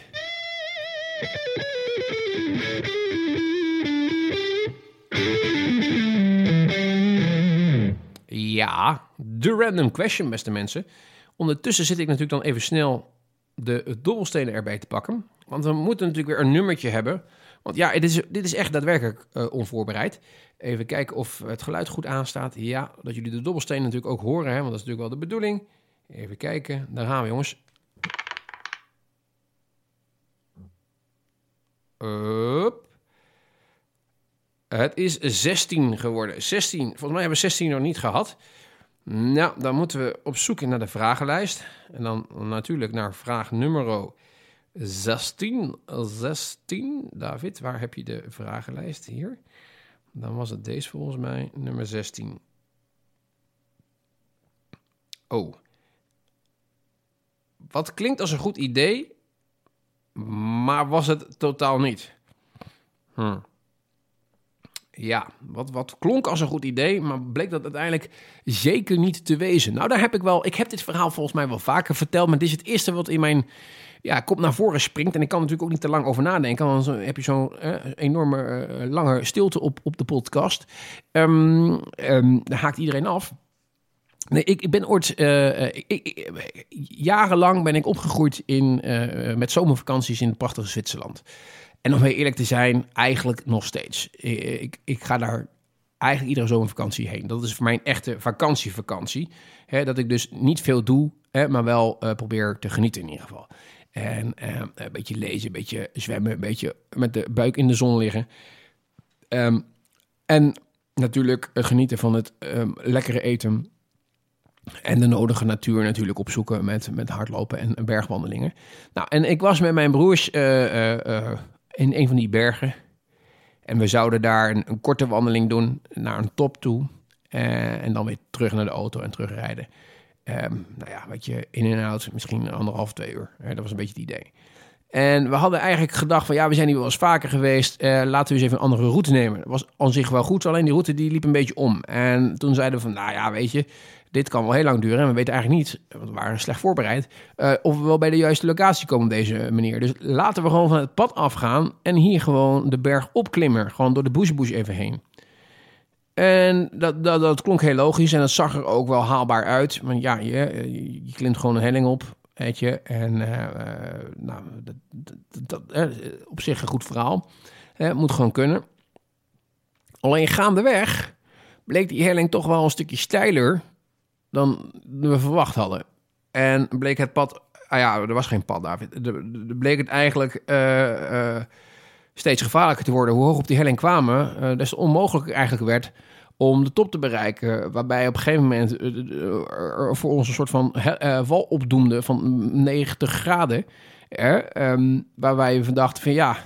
Ja, de random question, beste mensen. Ondertussen zit ik natuurlijk dan even snel de dobbelstenen erbij te pakken. Want we moeten natuurlijk weer een nummertje hebben. Want ja, dit is, dit is echt daadwerkelijk uh, onvoorbereid. Even kijken of het geluid goed aanstaat. Ja, dat jullie de dobbelstenen natuurlijk ook horen, hè, want dat is natuurlijk wel de bedoeling. Even kijken, daar gaan we jongens. Up. Het is 16 geworden. 16. Volgens mij hebben we 16 nog niet gehad. Nou, dan moeten we op zoek naar de vragenlijst. En dan natuurlijk naar vraag nummer 16. 16. David, waar heb je de vragenlijst? Hier. Dan was het deze volgens mij, nummer 16. Oh. Wat klinkt als een goed idee, Maar was het totaal niet. Hm. Ja, wat, wat klonk als een goed idee, maar bleek dat uiteindelijk zeker niet te wezen. Nou, daar heb ik wel. Ik heb dit verhaal volgens mij wel vaker verteld, maar dit is het eerste wat in mijn ja, kop naar voren springt. En ik kan natuurlijk ook niet te lang over nadenken, want dan heb je zo'n eh, enorme eh, lange stilte op, op de podcast. Um, um, dan haakt iedereen af. Nee, ik, ik ben ooit. Uh, ik, ik, jarenlang ben ik opgegroeid in, uh, met zomervakanties in het prachtige Zwitserland. En om heel eerlijk te zijn, eigenlijk nog steeds. Ik, ik ga daar eigenlijk iedere zomervakantie heen. Dat is voor mij een echte vakantievakantie. Hè, dat ik dus niet veel doe, hè, maar wel uh, probeer te genieten in ieder geval. En uh, een beetje lezen, een beetje zwemmen, een beetje met de buik in de zon liggen. Um, en natuurlijk genieten van het um, lekkere eten. En de nodige natuur natuurlijk opzoeken met, met hardlopen en, bergwandelingen. Nou, en ik was met mijn broers in een van die bergen. En we zouden daar een, korte wandeling doen naar een top toe. Uh, en dan weer terug naar de auto en terugrijden. Um, nou ja, wat je in en out, misschien anderhalf, twee uur. dat was een beetje het idee. En we hadden eigenlijk gedacht van ja, we zijn hier wel eens vaker geweest. Uh, laten we eens even een andere route nemen. Dat was aan zich wel goed, alleen die route die liep een beetje om. En toen zeiden we van nou ja, weet je, dit kan wel heel lang duren. En we weten eigenlijk niet, want we waren slecht voorbereid, uh, of we wel bij de juiste locatie komen deze manier. Dus laten we gewoon van het pad afgaan en hier gewoon de berg opklimmen. Gewoon door de bush even heen. En dat, dat, dat klonk heel logisch en dat zag er ook wel haalbaar uit. Want ja, je, je klimt gewoon een helling op, weet je. En uh, nou, dat, dat, op zich een goed verhaal. Het moet gewoon kunnen. Alleen gaandeweg bleek die helling toch wel een stukje steiler dan we verwacht hadden. En bleek het pad... Ah ja, er was geen pad, David. Er bleek het eigenlijk uh, uh, steeds gevaarlijker te worden. Hoe hoog op die helling kwamen, uh, des te onmogelijker eigenlijk werd om de top te bereiken. Waarbij op een gegeven moment voor ons een soort van val opdoemde van 90 graden. um, waarbij we dachten van ja,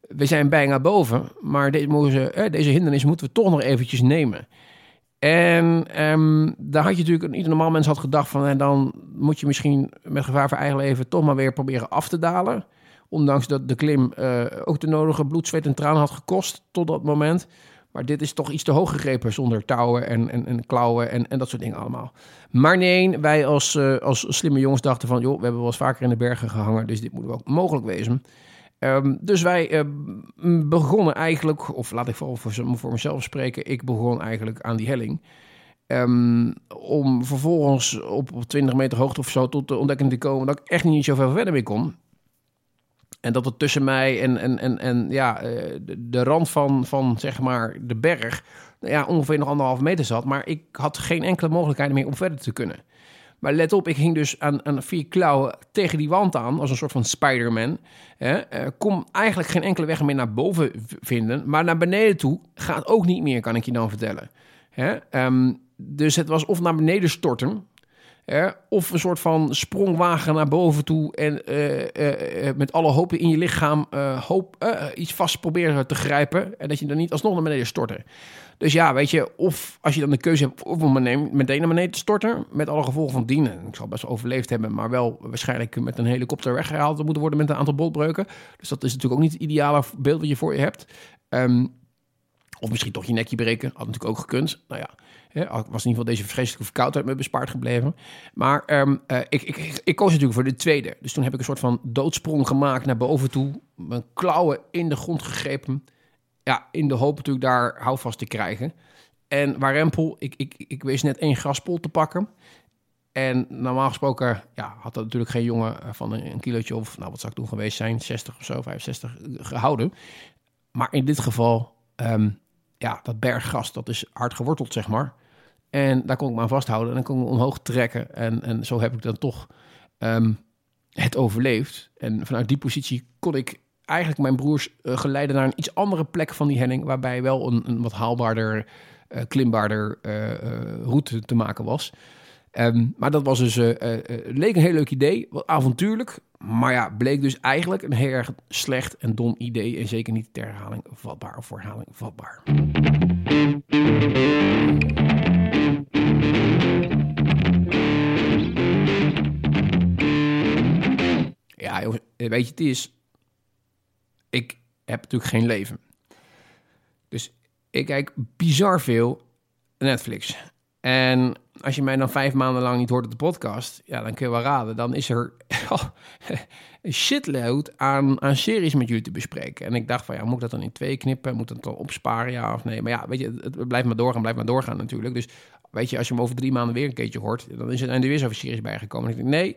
we zijn bijna boven, maar deze, deze hindernis moeten we toch nog eventjes nemen. En um, daar had je natuurlijk, ieder normaal mens had gedacht van, en dan moet je misschien met gevaar voor eigen leven toch maar weer proberen af te dalen. Ondanks dat de klim uh, ook de nodige bloed, zweet en tranen had gekost tot dat moment. Maar dit is toch iets te hoog gegrepen zonder touwen en, en, en klauwen en, en dat soort dingen allemaal. Maar nee, wij als, uh, als slimme jongens dachten van, joh, we hebben wel eens vaker in de bergen gehangen, dus dit moet wel mogelijk wezen. Um, dus wij uh, begonnen eigenlijk, of laat ik voor, voor mezelf spreken, ik begon eigenlijk aan die helling. Um, om vervolgens op, op 20 meter hoogte of zo tot de ontdekking te komen dat ik echt niet zoveel verder mee kon. En dat er tussen mij en, en, en, ja, de, de rand van, van zeg maar de berg ja, ongeveer nog anderhalve meter zat. Maar ik had geen enkele mogelijkheid meer om verder te kunnen. Maar let op, ik ging dus aan, vier klauwen tegen die wand aan, als een soort van Spider-Man. Uh, kom eigenlijk geen enkele weg meer naar boven vinden. Maar naar beneden toe gaat ook niet meer, kan ik je dan vertellen. Um, dus het was of naar beneden storten, of een soort van sprongwagen naar boven toe en uh, uh, met alle hopen in je lichaam hoop, iets vast proberen te grijpen. En dat je dan niet alsnog naar beneden storten. Dus ja, weet je, of als je dan de keuze hebt of om meteen naar beneden te storten, met alle gevolgen van dien. Ik zal best overleefd hebben, maar wel waarschijnlijk met een helikopter weggehaald moeten worden met een aantal botbreuken. Dus dat is natuurlijk ook niet het ideale beeld wat je voor je hebt. Um, of misschien toch je nekje breken, had natuurlijk ook gekund. Nou ja, hè, was in ieder geval deze vreselijke verkoudheid me bespaard gebleven. Maar uh, ik, ik, ik, ik, koos natuurlijk voor de tweede. Dus toen heb ik een soort van doodsprong gemaakt naar boven toe. Mijn klauwen in de grond gegrepen ja, in de hoop natuurlijk daar houvast te krijgen. En waar Rempel, ik, ik, ik wees net één graspol te pakken. En normaal gesproken ja, had dat natuurlijk geen jongen van een, kilootje of, nou wat zou ik toen geweest zijn, 60 of zo, 65 gehouden. Maar in dit geval, um, ja, dat berggras, dat is hard geworteld, zeg maar. En daar kon ik me aan vasthouden en dan kon ik omhoog trekken. En, en zo heb ik dan toch um, het overleefd. En vanuit die positie kon ik eigenlijk mijn broers uh, naar een iets andere plek van die helling, waarbij wel een, een wat haalbaarder, uh, klimbaarder uh, route te maken was. Um, maar dat was dus, leek een heel leuk idee, wat avontuurlijk, maar ja, bleek dus eigenlijk een heel erg slecht en dom idee en zeker niet ter herhaling vatbaar of voor herhaling vatbaar. Ja, weet je, het is... Ik heb natuurlijk geen leven. Dus ik kijk bizar veel Netflix. En als je mij dan vijf maanden lang niet hoort op de podcast, ja, dan kun je wel raden. Dan is er oh, een shitload aan, aan series met jullie te bespreken. En ik dacht van, ja, moet ik dat dan in twee knippen? Moet het dan opsparen, ja of nee? Maar ja, weet je, het, blijft maar doorgaan, blijft maar doorgaan natuurlijk. Dus weet je, als je hem over drie maanden weer een keertje hoort, dan is er, en er weer zo'n series bijgekomen. En ik denk, nee,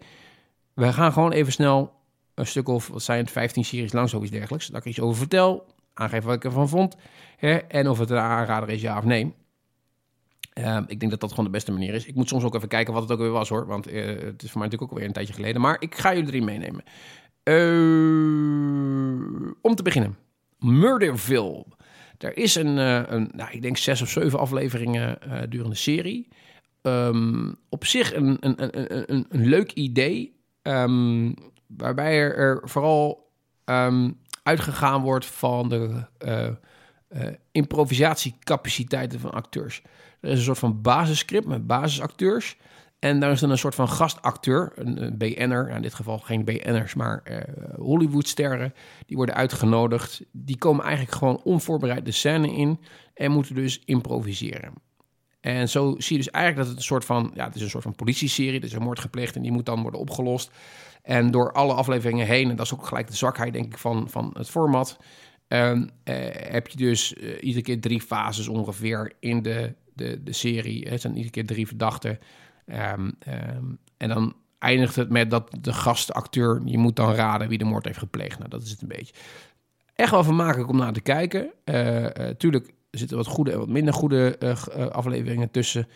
we gaan gewoon even snel een stuk of, wat zijn het, 15 series lang, zoiets dergelijks. Dat ik iets over vertel, aangeef wat ik ervan vond. Hè, en of het een aanrader is, ja of nee. Ehm, ik denk dat dat gewoon de beste manier is. Ik moet soms ook even kijken wat het ook weer was hoor. Want uh, het is voor mij natuurlijk ook alweer een tijdje geleden. Maar ik ga jullie erin meenemen. Uh, om te beginnen. Murderville. Er is een, uh, een nou, ik denk zes of zeven afleveringen durende serie. Um, op zich een, een, een, een, een leuk idee. Um, waarbij er, er vooral uitgegaan wordt van de improvisatiecapaciteiten van acteurs. Er is een soort van basisscript met basisacteurs. En daar is dan een soort van gastacteur, een, een BN'er, in dit geval geen BN'ers, maar uh, Hollywoodsterren. Die worden uitgenodigd. Die komen eigenlijk gewoon onvoorbereid de scène in en moeten dus improviseren. En zo zie je dus eigenlijk dat het een soort van, ja, het is een soort van politieserie. Er is een moord gepleegd en die moet dan worden opgelost. En door alle afleveringen heen, en dat is ook gelijk de zwakheid denk ik van, van het format, um, uh, heb je dus uh, iedere keer drie fases ongeveer in de de, de serie. Het zijn iedere keer drie verdachten. Um, um, en dan eindigt het met dat de gastacteur, je moet dan raden wie de moord heeft gepleegd. Nou, dat is het een beetje. Echt wel vermakelijk om naar te kijken. Uh, tuurlijk zitten wat goede en wat minder goede afleveringen tussen.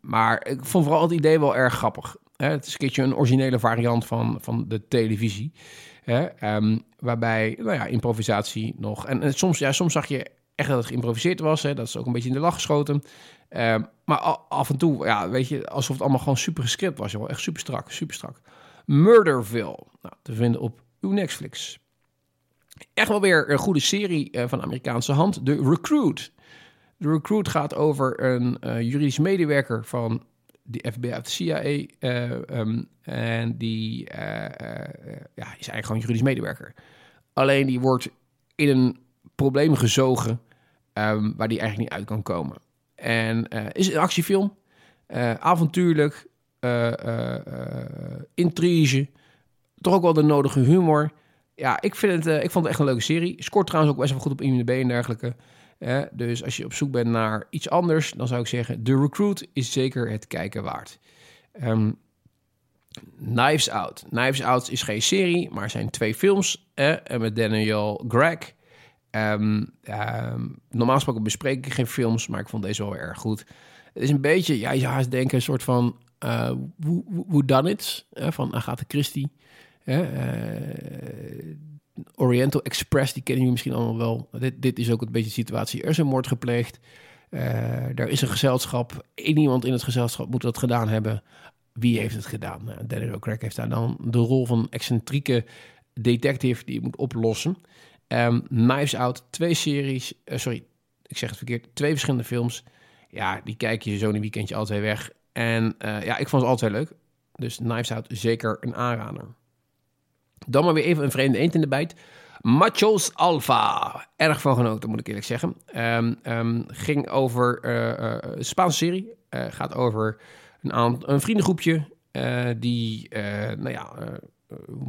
Maar ik vond vooral het idee wel erg grappig. Het is een keertje een originele variant van, van de televisie. Um, waarbij, nou ja, improvisatie nog. En, soms, ja, soms zag je echt dat het geïmproviseerd was. Hè? Dat is ook een beetje in de lach geschoten. Uh, maar af en toe, ja, weet je, alsof het allemaal gewoon super gescript was. Joh. Echt super strak, super strak. Murderville, nou, te vinden op uw Netflix. Echt wel weer een goede serie uh, van Amerikaanse hand. The Recruit. The Recruit gaat over een uh, juridisch medewerker van de FBI of de CIA. Uh, um, en die ja, is eigenlijk gewoon juridisch medewerker. Alleen die wordt in een probleem gezogen um, waar die eigenlijk niet uit kan komen. En uh, is een actiefilm, uh, avontuurlijk, uh, intrige, toch ook wel de nodige humor. Ja, ik, vind het, ik vond het echt een leuke serie. Scoort trouwens ook best wel goed op IMDb en dergelijke. Dus als je op zoek bent naar iets anders, dan zou ik zeggen... The Recruit is zeker het kijken waard. Um, Knives Out. Knives Out is geen serie, maar zijn twee films. Eh, met Daniel Gregg Um, um, normaal gesproken bespreek ik geen films, maar ik vond deze wel erg goed. Het is een beetje, ja, je haast denken, een soort van uh, Who uh, van Agatha Christie. Uh, Oriental Express, die kennen jullie misschien allemaal wel. Dit, dit is ook een beetje de situatie. Er is een moord gepleegd. er is een gezelschap. Eén iemand in het gezelschap moet dat gedaan hebben. Wie heeft het gedaan? Nou, Daniel Craig heeft daar dan de rol van excentrieke detective die moet oplossen. Um, Knives Out, twee series. Uh, sorry, ik zeg het verkeerd. Twee verschillende films. Ja, die kijk je zo een weekendje altijd weg. En uh, ja, ik vond ze altijd leuk. Dus Knives Out zeker een aanrader. Dan maar weer even een vreemde eend in de bijt. Machos Alpha. Erg van genoten, moet ik eerlijk zeggen. Um, ging over uh, een Spaanse serie. gaat over een, een vriendengroepje die nou ja,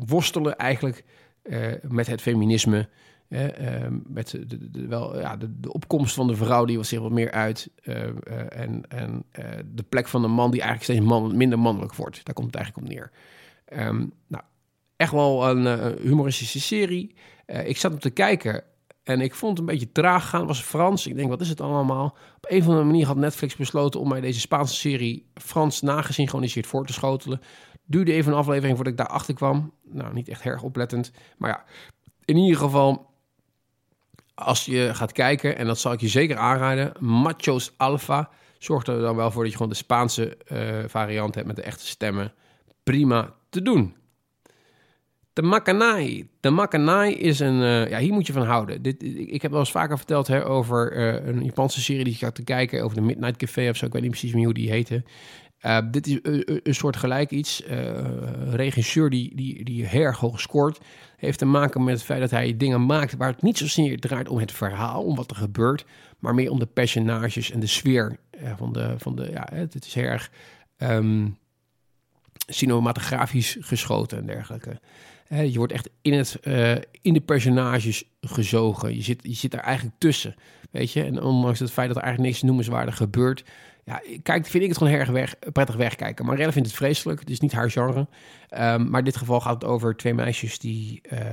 worstelen eigenlijk met het feminisme. Uh, met de, de, wel, ja, de, opkomst van de vrouw die was zich wat meer uit. En en de plek van de man die eigenlijk steeds minder mannelijk wordt. Daar komt het eigenlijk op neer. Nou, echt wel een humoristische serie. ik zat op te kijken en ik vond het een beetje traag gaan. Het was Frans. Ik denk, wat is het allemaal? Op een of andere manier had Netflix besloten om mij deze Spaanse serie Frans nagesynchroniseerd voor te schotelen. Duurde even een aflevering voordat ik daarachter kwam. Nou, niet echt erg oplettend. Maar ja, in ieder geval, als je gaat kijken, en dat zal ik je zeker aanraden, Machos Alpha zorgt er dan wel voor dat je gewoon de Spaanse uh, variant hebt met de echte stemmen. Prima te doen. De Makanai. De Makanai is een... Uh, ja, hier moet je van houden. Dit, ik heb wel eens vaker verteld hè, over uh, een Japanse serie die ik had te kijken... over de Midnight Café of zo. Ik weet niet precies meer hoe die heette. Uh, dit is een, soort gelijk iets. Regisseur die, die, die erg hoog scoort, heeft te maken met het feit dat hij dingen maakt waar het niet zozeer draait om het verhaal, om wat er gebeurt, maar meer om de personages en de sfeer van de. Van de ja, het, is erg um, cinematografisch geschoten en dergelijke. Je wordt echt in, het, in de personages gezogen. Je zit, je zit daar eigenlijk tussen. Weet je, en ondanks het feit dat er eigenlijk niks noemenswaardig gebeurt, ja, kijk, vind ik het gewoon erg weg, prettig wegkijken. Maar Relle vindt het vreselijk. Het is niet haar genre. Um, maar in dit geval gaat het over twee meisjes die... Uh, uh,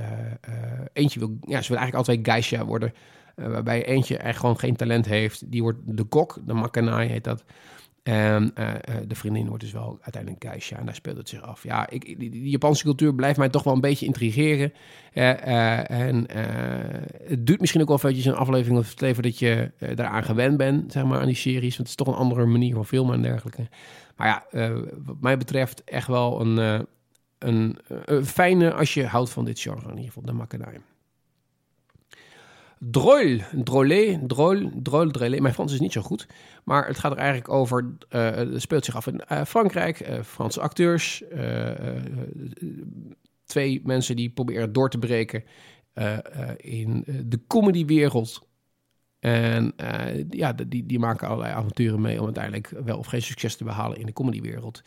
eentje wil... Ja, ze wil eigenlijk altijd geisha worden. Waarbij eentje echt gewoon geen talent heeft. Die wordt de kok, de makanai heet dat. En uh, de vriendin wordt dus wel uiteindelijk Geisha en daar speelt het zich af. Ja, ik, die, Japanse cultuur blijft mij toch wel een beetje intrigeren. Uh, en het duurt misschien ook wel eventjes een aflevering of twee voordat je daaraan gewend bent, zeg maar, aan die series. Want het is toch een andere manier van filmen en dergelijke. Maar ja, wat mij betreft echt wel een, een, fijne als je houdt van dit genre, in ieder geval, de Makanai. Drôle, drôlé, drôle, drôle, drôlé. Mijn Frans is niet zo goed, maar het gaat er eigenlijk over. Uh, het speelt zich af in uh, Frankrijk. Uh, Franse acteurs, twee mensen die proberen door te breken in de comedywereld. En ja, die, die maken allerlei avonturen mee om uiteindelijk wel of geen succes te behalen in de comedywereld.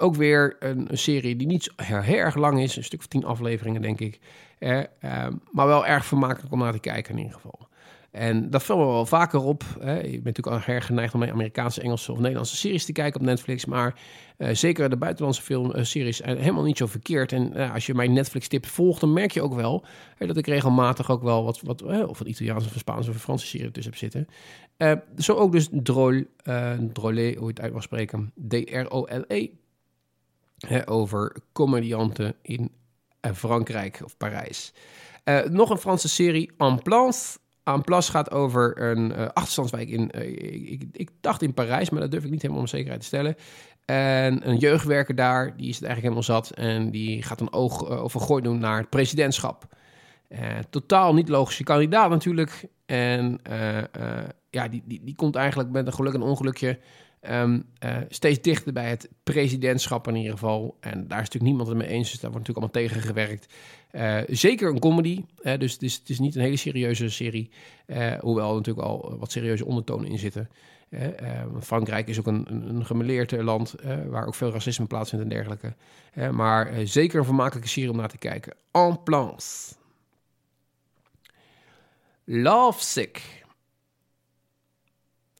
Ook weer een, serie die niet heel, erg lang is, een stuk of tien afleveringen denk ik. Eh, maar wel erg vermakelijk om naar te kijken in ieder geval. En dat vallen we wel vaker op. Hè. Je bent natuurlijk al erg geneigd om Amerikaanse, Engelse of Nederlandse series te kijken op Netflix. Maar uh, zeker de buitenlandse filmseries zijn helemaal niet zo verkeerd. En uh, als je mijn Netflix-tips volgt, dan merk je ook wel dat ik regelmatig ook wel wat, wat of een Italiaanse, of Spaanse of Franse serie tussen heb zitten. Zo ook dus Drôle, Drôle, hoe je het uit mag spreken, D-R-O-L-E. Over comedianten in Frankrijk of Parijs. Uh, nog een Franse serie, En Place. En Place gaat over een uh, achterstandswijk in, ik, ik, dacht in Parijs, maar dat durf ik niet helemaal om zekerheid te stellen. En een jeugdwerker daar, die is het eigenlijk helemaal zat en die gaat een oog over gooi doen naar het presidentschap. totaal niet logische kandidaat natuurlijk. En ja, die, die, die komt eigenlijk met een geluk en ongelukje Um, uh, steeds dichter bij het presidentschap in ieder geval. En daar is natuurlijk niemand het mee eens, dus daar wordt natuurlijk allemaal tegen gewerkt. Uh, zeker een comedy, dus het is, het is, niet een hele serieuze serie. hoewel er natuurlijk al wat serieuze ondertonen in zitten. Frankrijk is ook een, een, gemeleerd land waar ook veel racisme plaatsvindt en dergelijke. maar zeker een vermakelijke serie om naar te kijken. En place.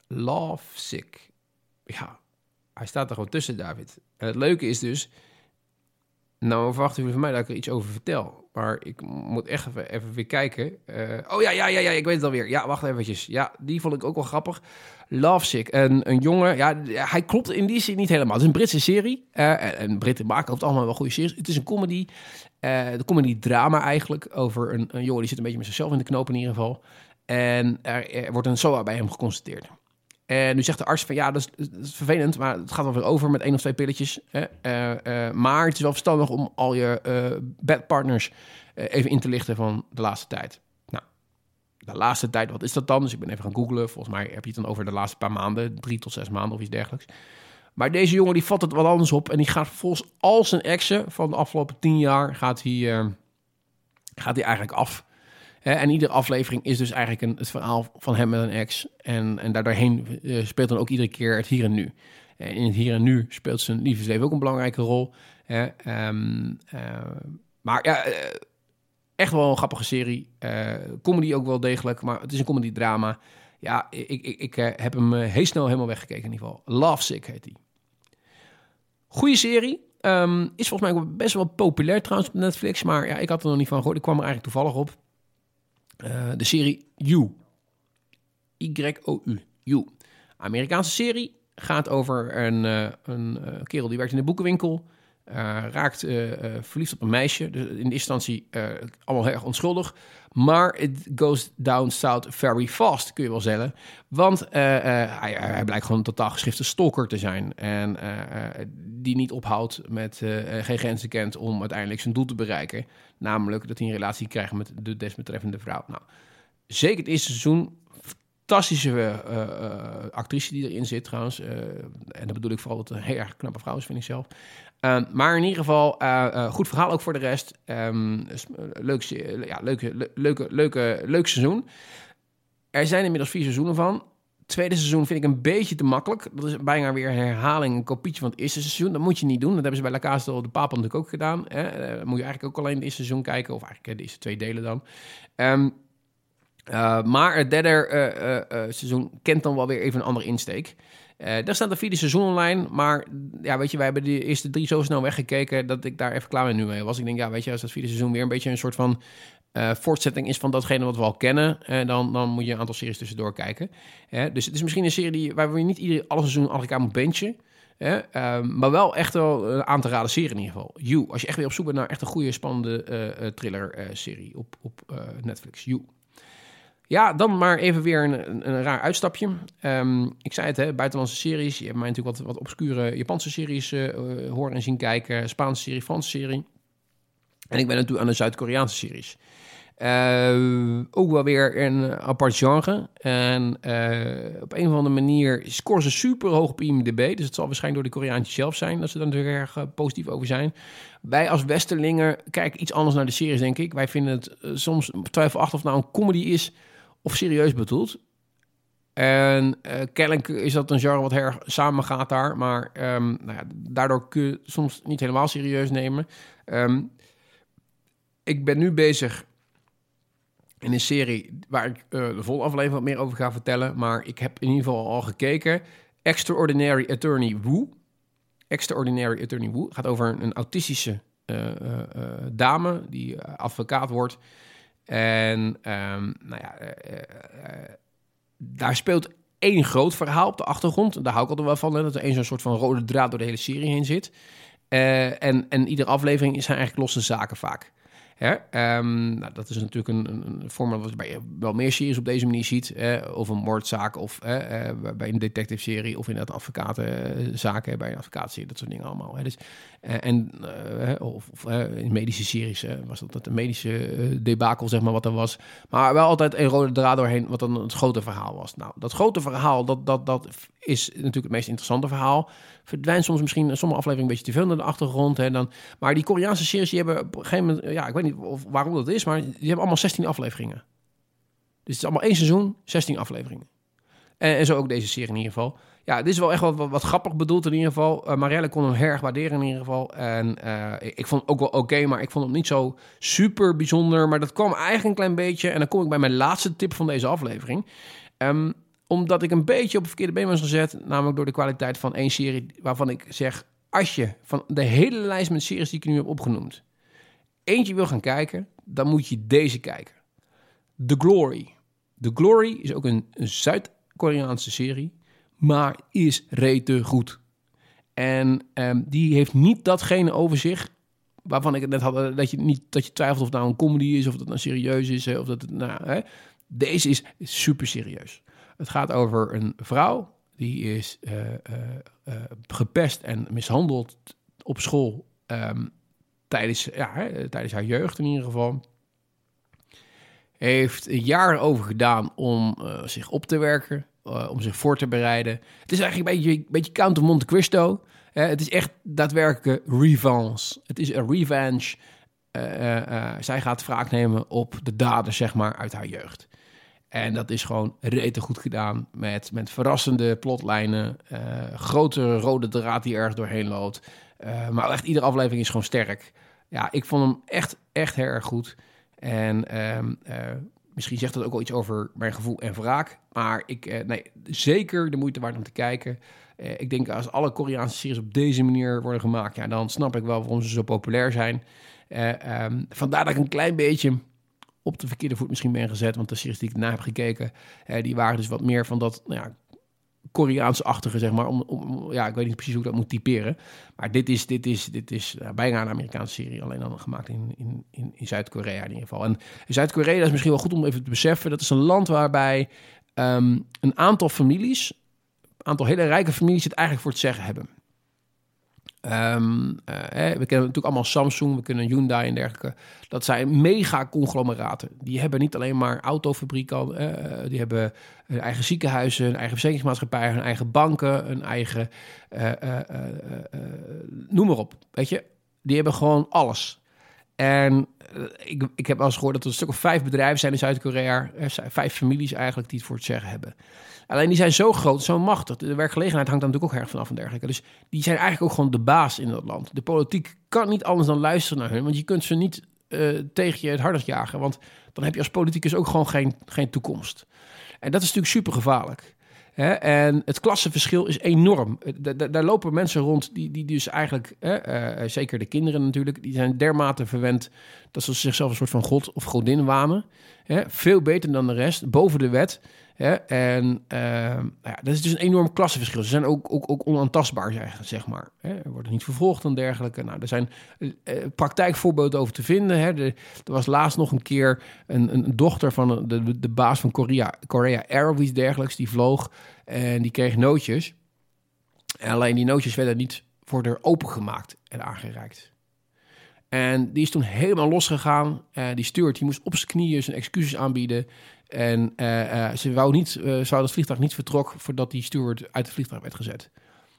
Love Sick. Ja, hij staat er gewoon tussen, David. En het leuke is dus, nou verwachten jullie van mij dat ik er iets over vertel. Maar ik moet echt even, even weer kijken. Uh, oh ja, ja, ja, ja, ik weet het alweer. Ja, wacht eventjes. Ja, die vond ik ook wel grappig. Lovesick, een, een jongen. Ja, hij klopt in die zin niet helemaal. Het is een Britse serie. Uh, en Britten maken het allemaal wel goede series. Het is een comedy. Uh, de comedy drama eigenlijk. Over een, een jongen die zit een beetje met zichzelf in de knoop in ieder geval. En er, er wordt een SOA bij hem geconstateerd. En nu zegt de arts van ja, dat is, vervelend, maar het gaat wel weer over met één of twee pilletjes. Hè? Uh, uh, maar het is wel verstandig om al je uh, bedpartners even in te lichten van de laatste tijd. Nou, de laatste tijd, wat is dat dan? Dus ik ben even gaan googlen. Volgens mij heb je het dan over de laatste paar maanden, drie tot zes maanden of iets dergelijks. Maar deze jongen die vat het wat anders op en die gaat volgens al zijn exen van de afgelopen tien jaar gaat hij, gaat hij eigenlijk af en iedere aflevering is dus eigenlijk een, het verhaal van hem met een ex. En, en daardoorheen uh, speelt dan ook iedere keer het hier en nu. En in het hier en nu speelt zijn liefdesleven ook een belangrijke rol. Um, maar ja, echt wel een grappige serie. comedy ook wel degelijk, maar het is een comedy-drama. Ja, ik, ik, ik heb hem heel snel helemaal weggekeken in ieder geval. Love Sick heet hij. Goeie serie. Um, is volgens mij best wel populair trouwens op Netflix. Maar ja, ik had er nog niet van gehoord. Ik kwam er eigenlijk toevallig op. Uh, de serie You. Y-O-U. You. Amerikaanse serie. Gaat over een, uh, een uh, kerel die werkt in de boekenwinkel. raakt verliefd op een meisje. In de instantie allemaal heel erg onschuldig. Maar it goes down south very fast, kun je wel zeggen. Want hij, hij, blijkt gewoon een totaal geschrifte stalker te zijn. En die niet ophoudt met geen grenzen kent om uiteindelijk zijn doel te bereiken. Namelijk dat hij een relatie krijgt met de desbetreffende vrouw. Nou, zeker het eerste seizoen fantastische eh, eh, actrice die erin zit trouwens. Eh, en dat bedoel ik vooral dat een heel erg knappe vrouw is, vind ik zelf. Ehm, maar in ieder geval, goed verhaal ook voor de rest. Ehm, leuk, ja, leuke, le- leuke, leuke, leuk seizoen. Er zijn inmiddels vier seizoenen van. Tweede seizoen vind ik een beetje te makkelijk. Dat is bijna weer een herhaling, een kopietje van het eerste seizoen. Dat moet je niet doen. Dat hebben ze bij La Casa de Papel natuurlijk ook gedaan. Hè? Eh, moet je eigenlijk ook alleen het eerste seizoen kijken. Of eigenlijk de eerste twee delen dan. Ehm, eh, maar het derde eh, eh, seizoen kent dan wel weer even een andere insteek. Daar staat de vierde seizoen online. Maar ja, weet je, wij hebben de eerste drie zo snel weggekeken... dat ik daar even klaar mee nu mee was. Ik denk, ja, weet je, als dat vierde seizoen weer een beetje een soort van... voortzetting is van datgene wat we al kennen... dan, dan moet je een aantal series tussendoor kijken. Dus het is misschien een serie die, waar we niet ieder, alle seizoen achter elkaar moet benchen... Ehm, maar wel echt wel aan te raden serie in ieder geval. You, als je echt weer op zoek bent naar echt een goede, spannende thriller-serie op, op Netflix. You. Ja, dan maar even weer een, een, raar uitstapje. Ehm, ik zei het, hè, buitenlandse series. Je hebt mij natuurlijk wat, wat obscure Japanse series eh, eh, horen en zien kijken. Spaanse serie, Franse serie. En ik ben natuurlijk aan de Zuid-Koreaanse series. Eh, ook wel weer een apart genre. En op een of andere manier scoren ze super hoog op IMDb. Dus het zal waarschijnlijk door de Koreaantjes zelf zijn... dat ze daar natuurlijk erg positief over zijn. Wij als Westerlingen kijken iets anders naar de series, denk ik. Wij vinden het soms twijfelachtig of nou een comedy is of serieus bedoeld. En eh, kennelijk is dat een genre wat erg samen gaat daar. Maar ehm, nou ja, daardoor kun je soms niet helemaal serieus nemen. Ehm, ik ben nu bezig in een serie waar ik eh, de volle aflevering wat meer over ga vertellen. Maar ik heb in ieder geval al gekeken. Extraordinary Attorney Woo. Extraordinary Attorney Woo gaat over een, autistische eh, dame die advocaat wordt. En ehm, nou ja, eh, eh, daar speelt één groot verhaal op de achtergrond. Daar hou ik altijd wel van, dat er één zo'n soort van rode draad door de hele serie heen zit. Eh, en, en iedere aflevering zijn eigenlijk losse zaken vaak. Hè? Ehm, nou, dat is natuurlijk een, een, format wat je wel meer series op deze manier ziet. Of een moordzaak, of eh, bij een detective-serie, of inderdaad advocatenzaken bij een advocaatserie, dat soort dingen allemaal. Hè? Dus, eh, en, eh, of of in medische series was dat, dat een medische eh, debakel, zeg maar, wat er was. Maar wel altijd een rode draad doorheen, wat dan het grote verhaal was. Nou, dat grote verhaal, dat, dat, dat is natuurlijk het meest interessante verhaal. Verdwijnt soms misschien sommige afleveringen een beetje te veel naar de achtergrond. Hè, dan, maar die Koreaanse series, die hebben op een gegeven moment... Ja, ik weet niet of, waarom dat is, maar die hebben allemaal 16 afleveringen. Dus het is allemaal één seizoen, 16 afleveringen. En, en zo ook deze serie in ieder geval. Ja, dit is wel echt wat, wat, grappig bedoeld in ieder geval. Uh, kon hem erg waarderen in ieder geval. En uh, ik, vond het ook wel oké, maar ik vond het niet zo super bijzonder. Maar dat kwam eigenlijk een klein beetje. En dan kom ik bij mijn laatste tip van deze aflevering. Um, omdat ik een beetje op het verkeerde been was gezet. Namelijk door de kwaliteit van één serie waarvan ik zeg... Als je van de hele lijst met series die ik nu heb opgenoemd... eentje wil gaan kijken, dan moet je deze kijken. The Glory. The Glory is ook een, Zuid-Koreaanse serie, maar is rete goed. En um, die heeft niet datgene over zich waarvan ik het net had, dat je niet dat je twijfelt of het nou een comedy is, of dat nou serieus is, of dat nou, hè. Deze is super serieus. Het gaat over een vrouw die is uh, uh, uh, gepest en mishandeld op school um, tijdens, ja, hè, tijdens haar jeugd in ieder geval. Heeft een jaar over gedaan om zich op te werken, om zich voor te bereiden. Het is eigenlijk een beetje, een beetje Count of Monte Cristo. Het is echt daadwerkelijke revenge. Het is een revenge. Zij gaat wraak nemen op de dader, zeg maar, uit haar jeugd. En dat is gewoon rete goed gedaan. Met, met verrassende plotlijnen. grote rode draad die ergens doorheen loopt. maar echt iedere aflevering is gewoon sterk. Ja, ik vond hem echt, echt heel erg goed. En um, uh, misschien zegt dat ook wel iets over mijn gevoel en wraak. Maar ik, nee, zeker de moeite waard om te kijken. Ik denk als alle Koreaanse series op deze manier worden gemaakt, ja, dan snap ik wel waarom ze zo populair zijn. Um, vandaar dat ik een klein beetje op de verkeerde voet misschien ben gezet. Want de series die ik na heb gekeken, die waren dus wat meer van dat, nou ja, Koreaans-achtige, zeg maar. Om, om, ja, ik weet niet precies hoe ik dat moet typeren. Maar dit is, dit is, dit is bijna een Amerikaanse serie. Alleen dan gemaakt in, in, in, in Zuid-Korea in ieder geval. En Zuid-Korea is misschien wel goed om even te beseffen. Dat is een land waarbij um, een aantal families, een aantal hele rijke families, het eigenlijk voor het zeggen hebben. Ehm, eh, we kennen natuurlijk allemaal Samsung, we kunnen Hyundai en dergelijke. Dat zijn mega-conglomeraten. Die hebben niet alleen maar autofabrieken, uh, die hebben hun eigen ziekenhuizen, hun eigen verzekeringsmaatschappij, hun eigen banken, hun eigen... noem maar op, weet je. Die hebben gewoon alles. En ik, ik heb wel eens gehoord dat er een stuk of vijf bedrijven zijn in Zuid-Korea. Vijf families eigenlijk die het voor het zeggen hebben. Alleen die zijn zo groot, zo machtig. De werkgelegenheid hangt daar natuurlijk ook erg vanaf en dergelijke. Dus die zijn eigenlijk ook gewoon de baas in dat land. De politiek kan niet anders dan luisteren naar hun. Want je kunt ze niet uh, tegen je het hardig jagen. Want dan heb je als politicus ook gewoon geen, geen toekomst. En dat is natuurlijk super gevaarlijk. En het klassenverschil is enorm. Daar lopen mensen rond die, die dus eigenlijk, uh, zeker de kinderen natuurlijk, die zijn dermate verwend dat ze zichzelf een soort van god of godin wanen. Veel beter dan de rest, boven de wet. En uh, ja, dat is dus een enorm klassenverschil. Ze zijn ook, ook, ook onaantastbaar, zeg maar. Hè? Er worden niet vervolgd en dergelijke. Nou, er zijn uh, praktijkvoorbeelden over te vinden. Hè? er was laatst nog een keer een, een dochter van de, de, baas van Korea, Korea Air of iets dergelijks. Die vloog en die kreeg nootjes. En alleen die nootjes werden niet voor haar opengemaakt en aangereikt. En die is toen helemaal losgegaan. Uh, die steward die moest op zijn knieën zijn excuses aanbieden. En uh, uh, ze wou niet, uh, zou het vliegtuig niet vertrok voordat die steward uit het vliegtuig werd gezet.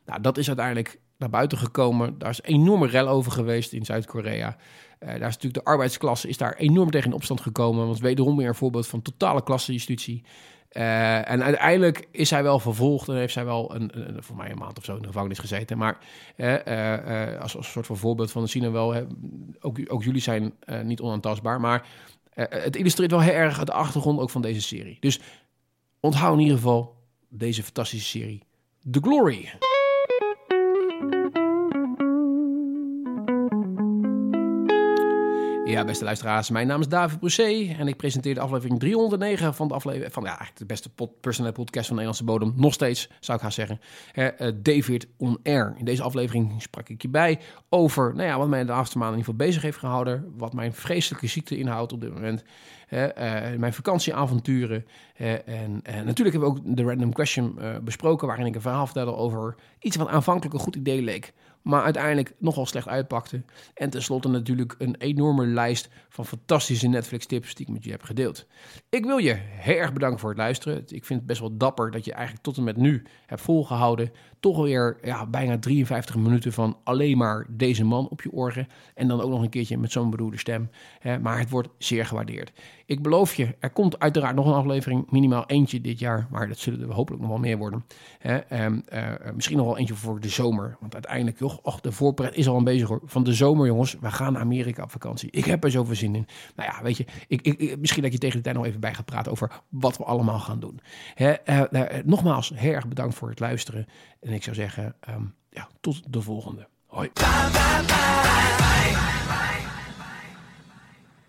Nou, dat is uiteindelijk naar buiten gekomen. Daar is enorme rel over geweest in Zuid-Korea. daar is natuurlijk de arbeidsklasse is daar enorm tegen in opstand gekomen. Want wederom weer een voorbeeld van totale klassenjustitie. en uiteindelijk is zij wel vervolgd en heeft zij wel een, voor mij een maand of zo in de gevangenis gezeten. Maar als, als een soort van voorbeeld van zien we wel, ook, ook jullie zijn niet onaantastbaar. Maar uh, het illustreert wel heel erg de achtergrond ook van deze serie. Dus onthoud in ieder geval deze fantastische serie. The Glory. Ja, beste luisteraars, mijn naam is David Brousset en ik presenteer de aflevering 309 van de aflevering van ja, eigenlijk de beste pod, personal podcast van de Nederlandse bodem. Nog steeds, zou ik gaan zeggen. Uh, David On Air. In deze aflevering sprak ik je bij over nou ja, wat mij de afgelopen maanden in ieder geval bezig heeft gehouden. Wat mijn vreselijke ziekte inhoudt op dit moment. Uh, mijn vakantieavonturen. en, en, natuurlijk hebben we ook de random question besproken, waarin ik een verhaal vertelde over iets wat aanvankelijk een goed idee leek maar uiteindelijk nogal slecht uitpakte. En tenslotte natuurlijk een enorme lijst van fantastische Netflix-tips die ik met je heb gedeeld. Ik wil je heel erg bedanken voor het luisteren. Ik vind het best wel dapper dat je eigenlijk tot en met nu hebt volgehouden. Toch alweer ja, bijna 53 minuten van alleen maar deze man op je oren. En dan ook nog een keertje met zo'n beroerde stem. maar het wordt zeer gewaardeerd. Ik beloof je, er komt uiteraard nog een aflevering, minimaal eentje dit jaar. Maar dat zullen er hopelijk nog wel meer worden. Ehm, eh, misschien nog wel eentje voor de zomer. Want uiteindelijk, joh, de voorpret is al een bezig hoor. Van de zomer, jongens, we gaan naar Amerika op vakantie. Ik heb er zoveel zin in. Nou ja, weet je, ik, ik, misschien dat je tegen de tijd nog even bij gaat praten over wat we allemaal gaan doen. Hè, uh, nogmaals, heel erg bedankt voor het luisteren. En ik zou zeggen, um, ja, tot de volgende. Hoi.